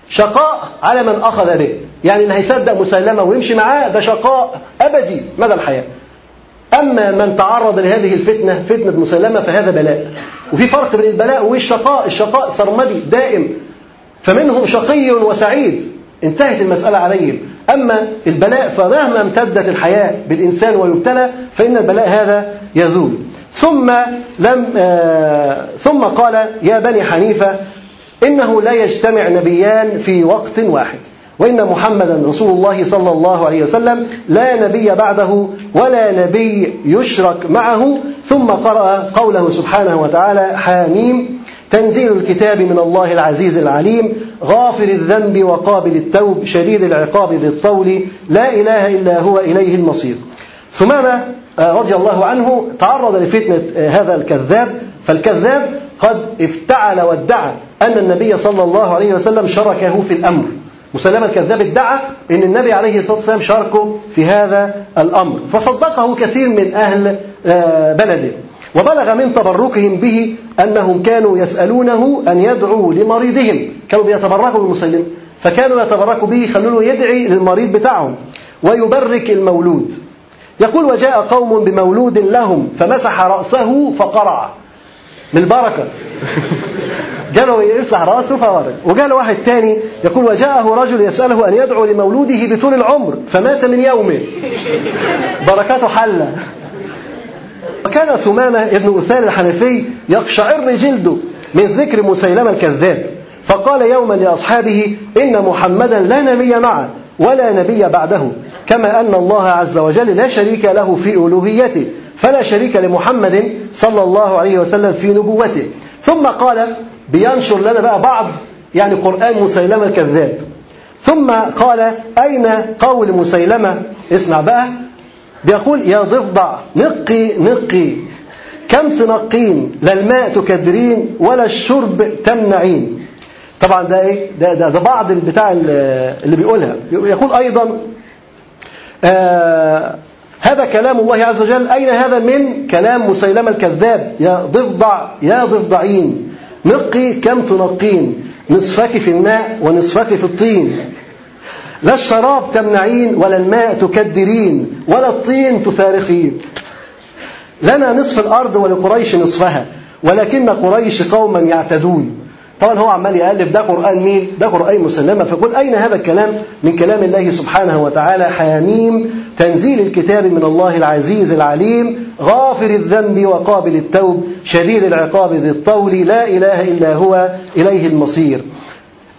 شقاء على من أخذ به. يعني اللي هيصدق مسلمة ويمشي معاه ده شقاء أبدي مدى الحياة. أما من تعرض لهذه الفتنة فتنة مسلمة فهذا بلاء. وفي فرق بين البلاء والشقاء الشقاء. سرمدي دائم. فمنهم شقي وسعيد. انتهت المسألة عليهم. أما البلاء فمهما امتدت الحياة بالإنسان ويبتلى فإن البلاء هذا يزول ثم لم آه ثم قال يا بني حنيفة إنه لا يجتمع نبيان في وقت واحد. وإن محمدا رسول الله صلى الله عليه وسلم لا نبي بعده ولا نبي يشرك معه. ثم قرأ قوله سبحانه وتعالى حاميم تنزيل الكتاب من الله العزيز العليم غافر الذنب وقابل التوب شديد العقاب ذي الطول لا إله إلا هو إليه المصير. ثمامة رضي الله عنه تعرض لفتنة هذا الكذاب. فالكذاب قد افتعل وادعى أن النبي صلى الله عليه وسلم شركه في الأمر. مسلمة الكذاب ادعى أن النبي عليه الصلاة والسلام شاركه في هذا الأمر. فصدقه كثير من أهل بلده. وبلغ من تبركهم به أنهم كانوا يسألونه أن يدعوا لمريضهم. كانوا بيتبركوا بالمسلم. فكانوا يتبركوا به يخلونه يدعي للمريض بتاعهم. ويبرك المولود. يقول وجاء قوم بمولود لهم فمسح رأسه فقرع. من البركة جاله يمسح رأسه فورد وجاء واحد تاني يقول وجاءه رجل يسأله أن يدعو لمولوده بطول العمر فمات من يومه. بركاته حلة. وكان ثمامة ابن أثال الحنفي يقشعر جلده من ذكر مسيلمة الكذاب. فقال يوما لأصحابه إن محمدا لا نبي معه ولا نبي بعده كما أن الله عز وجل لا شريك له في ألوهيته فلا شريك لمحمد صلى الله عليه وسلم في نبوته. ثم قال بينشر لنا بقى بعض يعني قرآن مسيلمة الكذاب. ثم قال أين قول مسيلمة؟ اسمع بقى. بيقول يا ضفدع نقي نقي. كم تنقين؟ لا الماء تكدرين ولا الشرب تمنعين. طبعا ده إيه؟ ده ده, ده بعض البتاع اللي بيقولها. يقول أيضا آه هذا كلام الله عز وجل. أين هذا من كلام مسيلمة الكذاب؟ يا ضفدع يا ضفدعين. نقي كم تنقين؟ نصفك في الماء ونصفك في الطين. لا الشراب تمنعين ولا الماء تكدرين ولا الطين تفارقين. لنا نصف الأرض ولقريش نصفها ولكن قريش قوما يعتدون. طبعا هو عمال يقلب ده قرآن مين؟ ده قرآن مسلمة. فقل أين هذا الكلام؟ من كلام الله سبحانه وتعالى حاميم تنزيل الكتاب من الله العزيز العليم غافر الذنب وقابل التوب شديد العقاب ذي الطول لا إله إلا هو إليه المصير.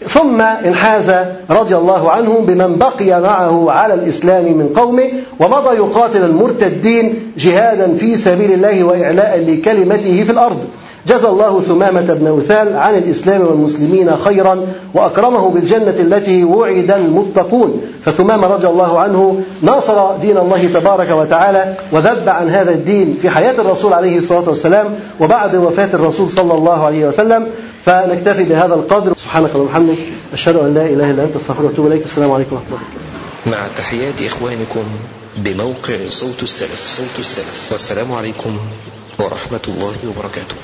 ثم انحاز رضي الله عنه بمن بقي معه على الإسلام من قومه ومضى يقاتل المرتدين جهادا في سبيل الله وإعلاء لكلمته في الأرض. جزى الله ثمامة بن أثال عن الإسلام والمسلمين خيرا وأكرمه بالجنة التي وعد المتقون. فثمامة رضي الله عنه ناصر دين الله تبارك وتعالى وذب عن هذا الدين في حياة الرسول عليه الصلاة والسلام وبعد وفاة الرسول صلى الله عليه وسلم. فنكتفي بهذا القدر. سبحانك اللهم وبحمدك. أشهد أن لا إله إلا أنت أستغفرك وأتوب إليك. السلام عليكم ورحمة الله مع تحيات إخوانكم بموقع صوت السلف. صوت السلف. والسلام عليكم ورحمة الله وبركاته.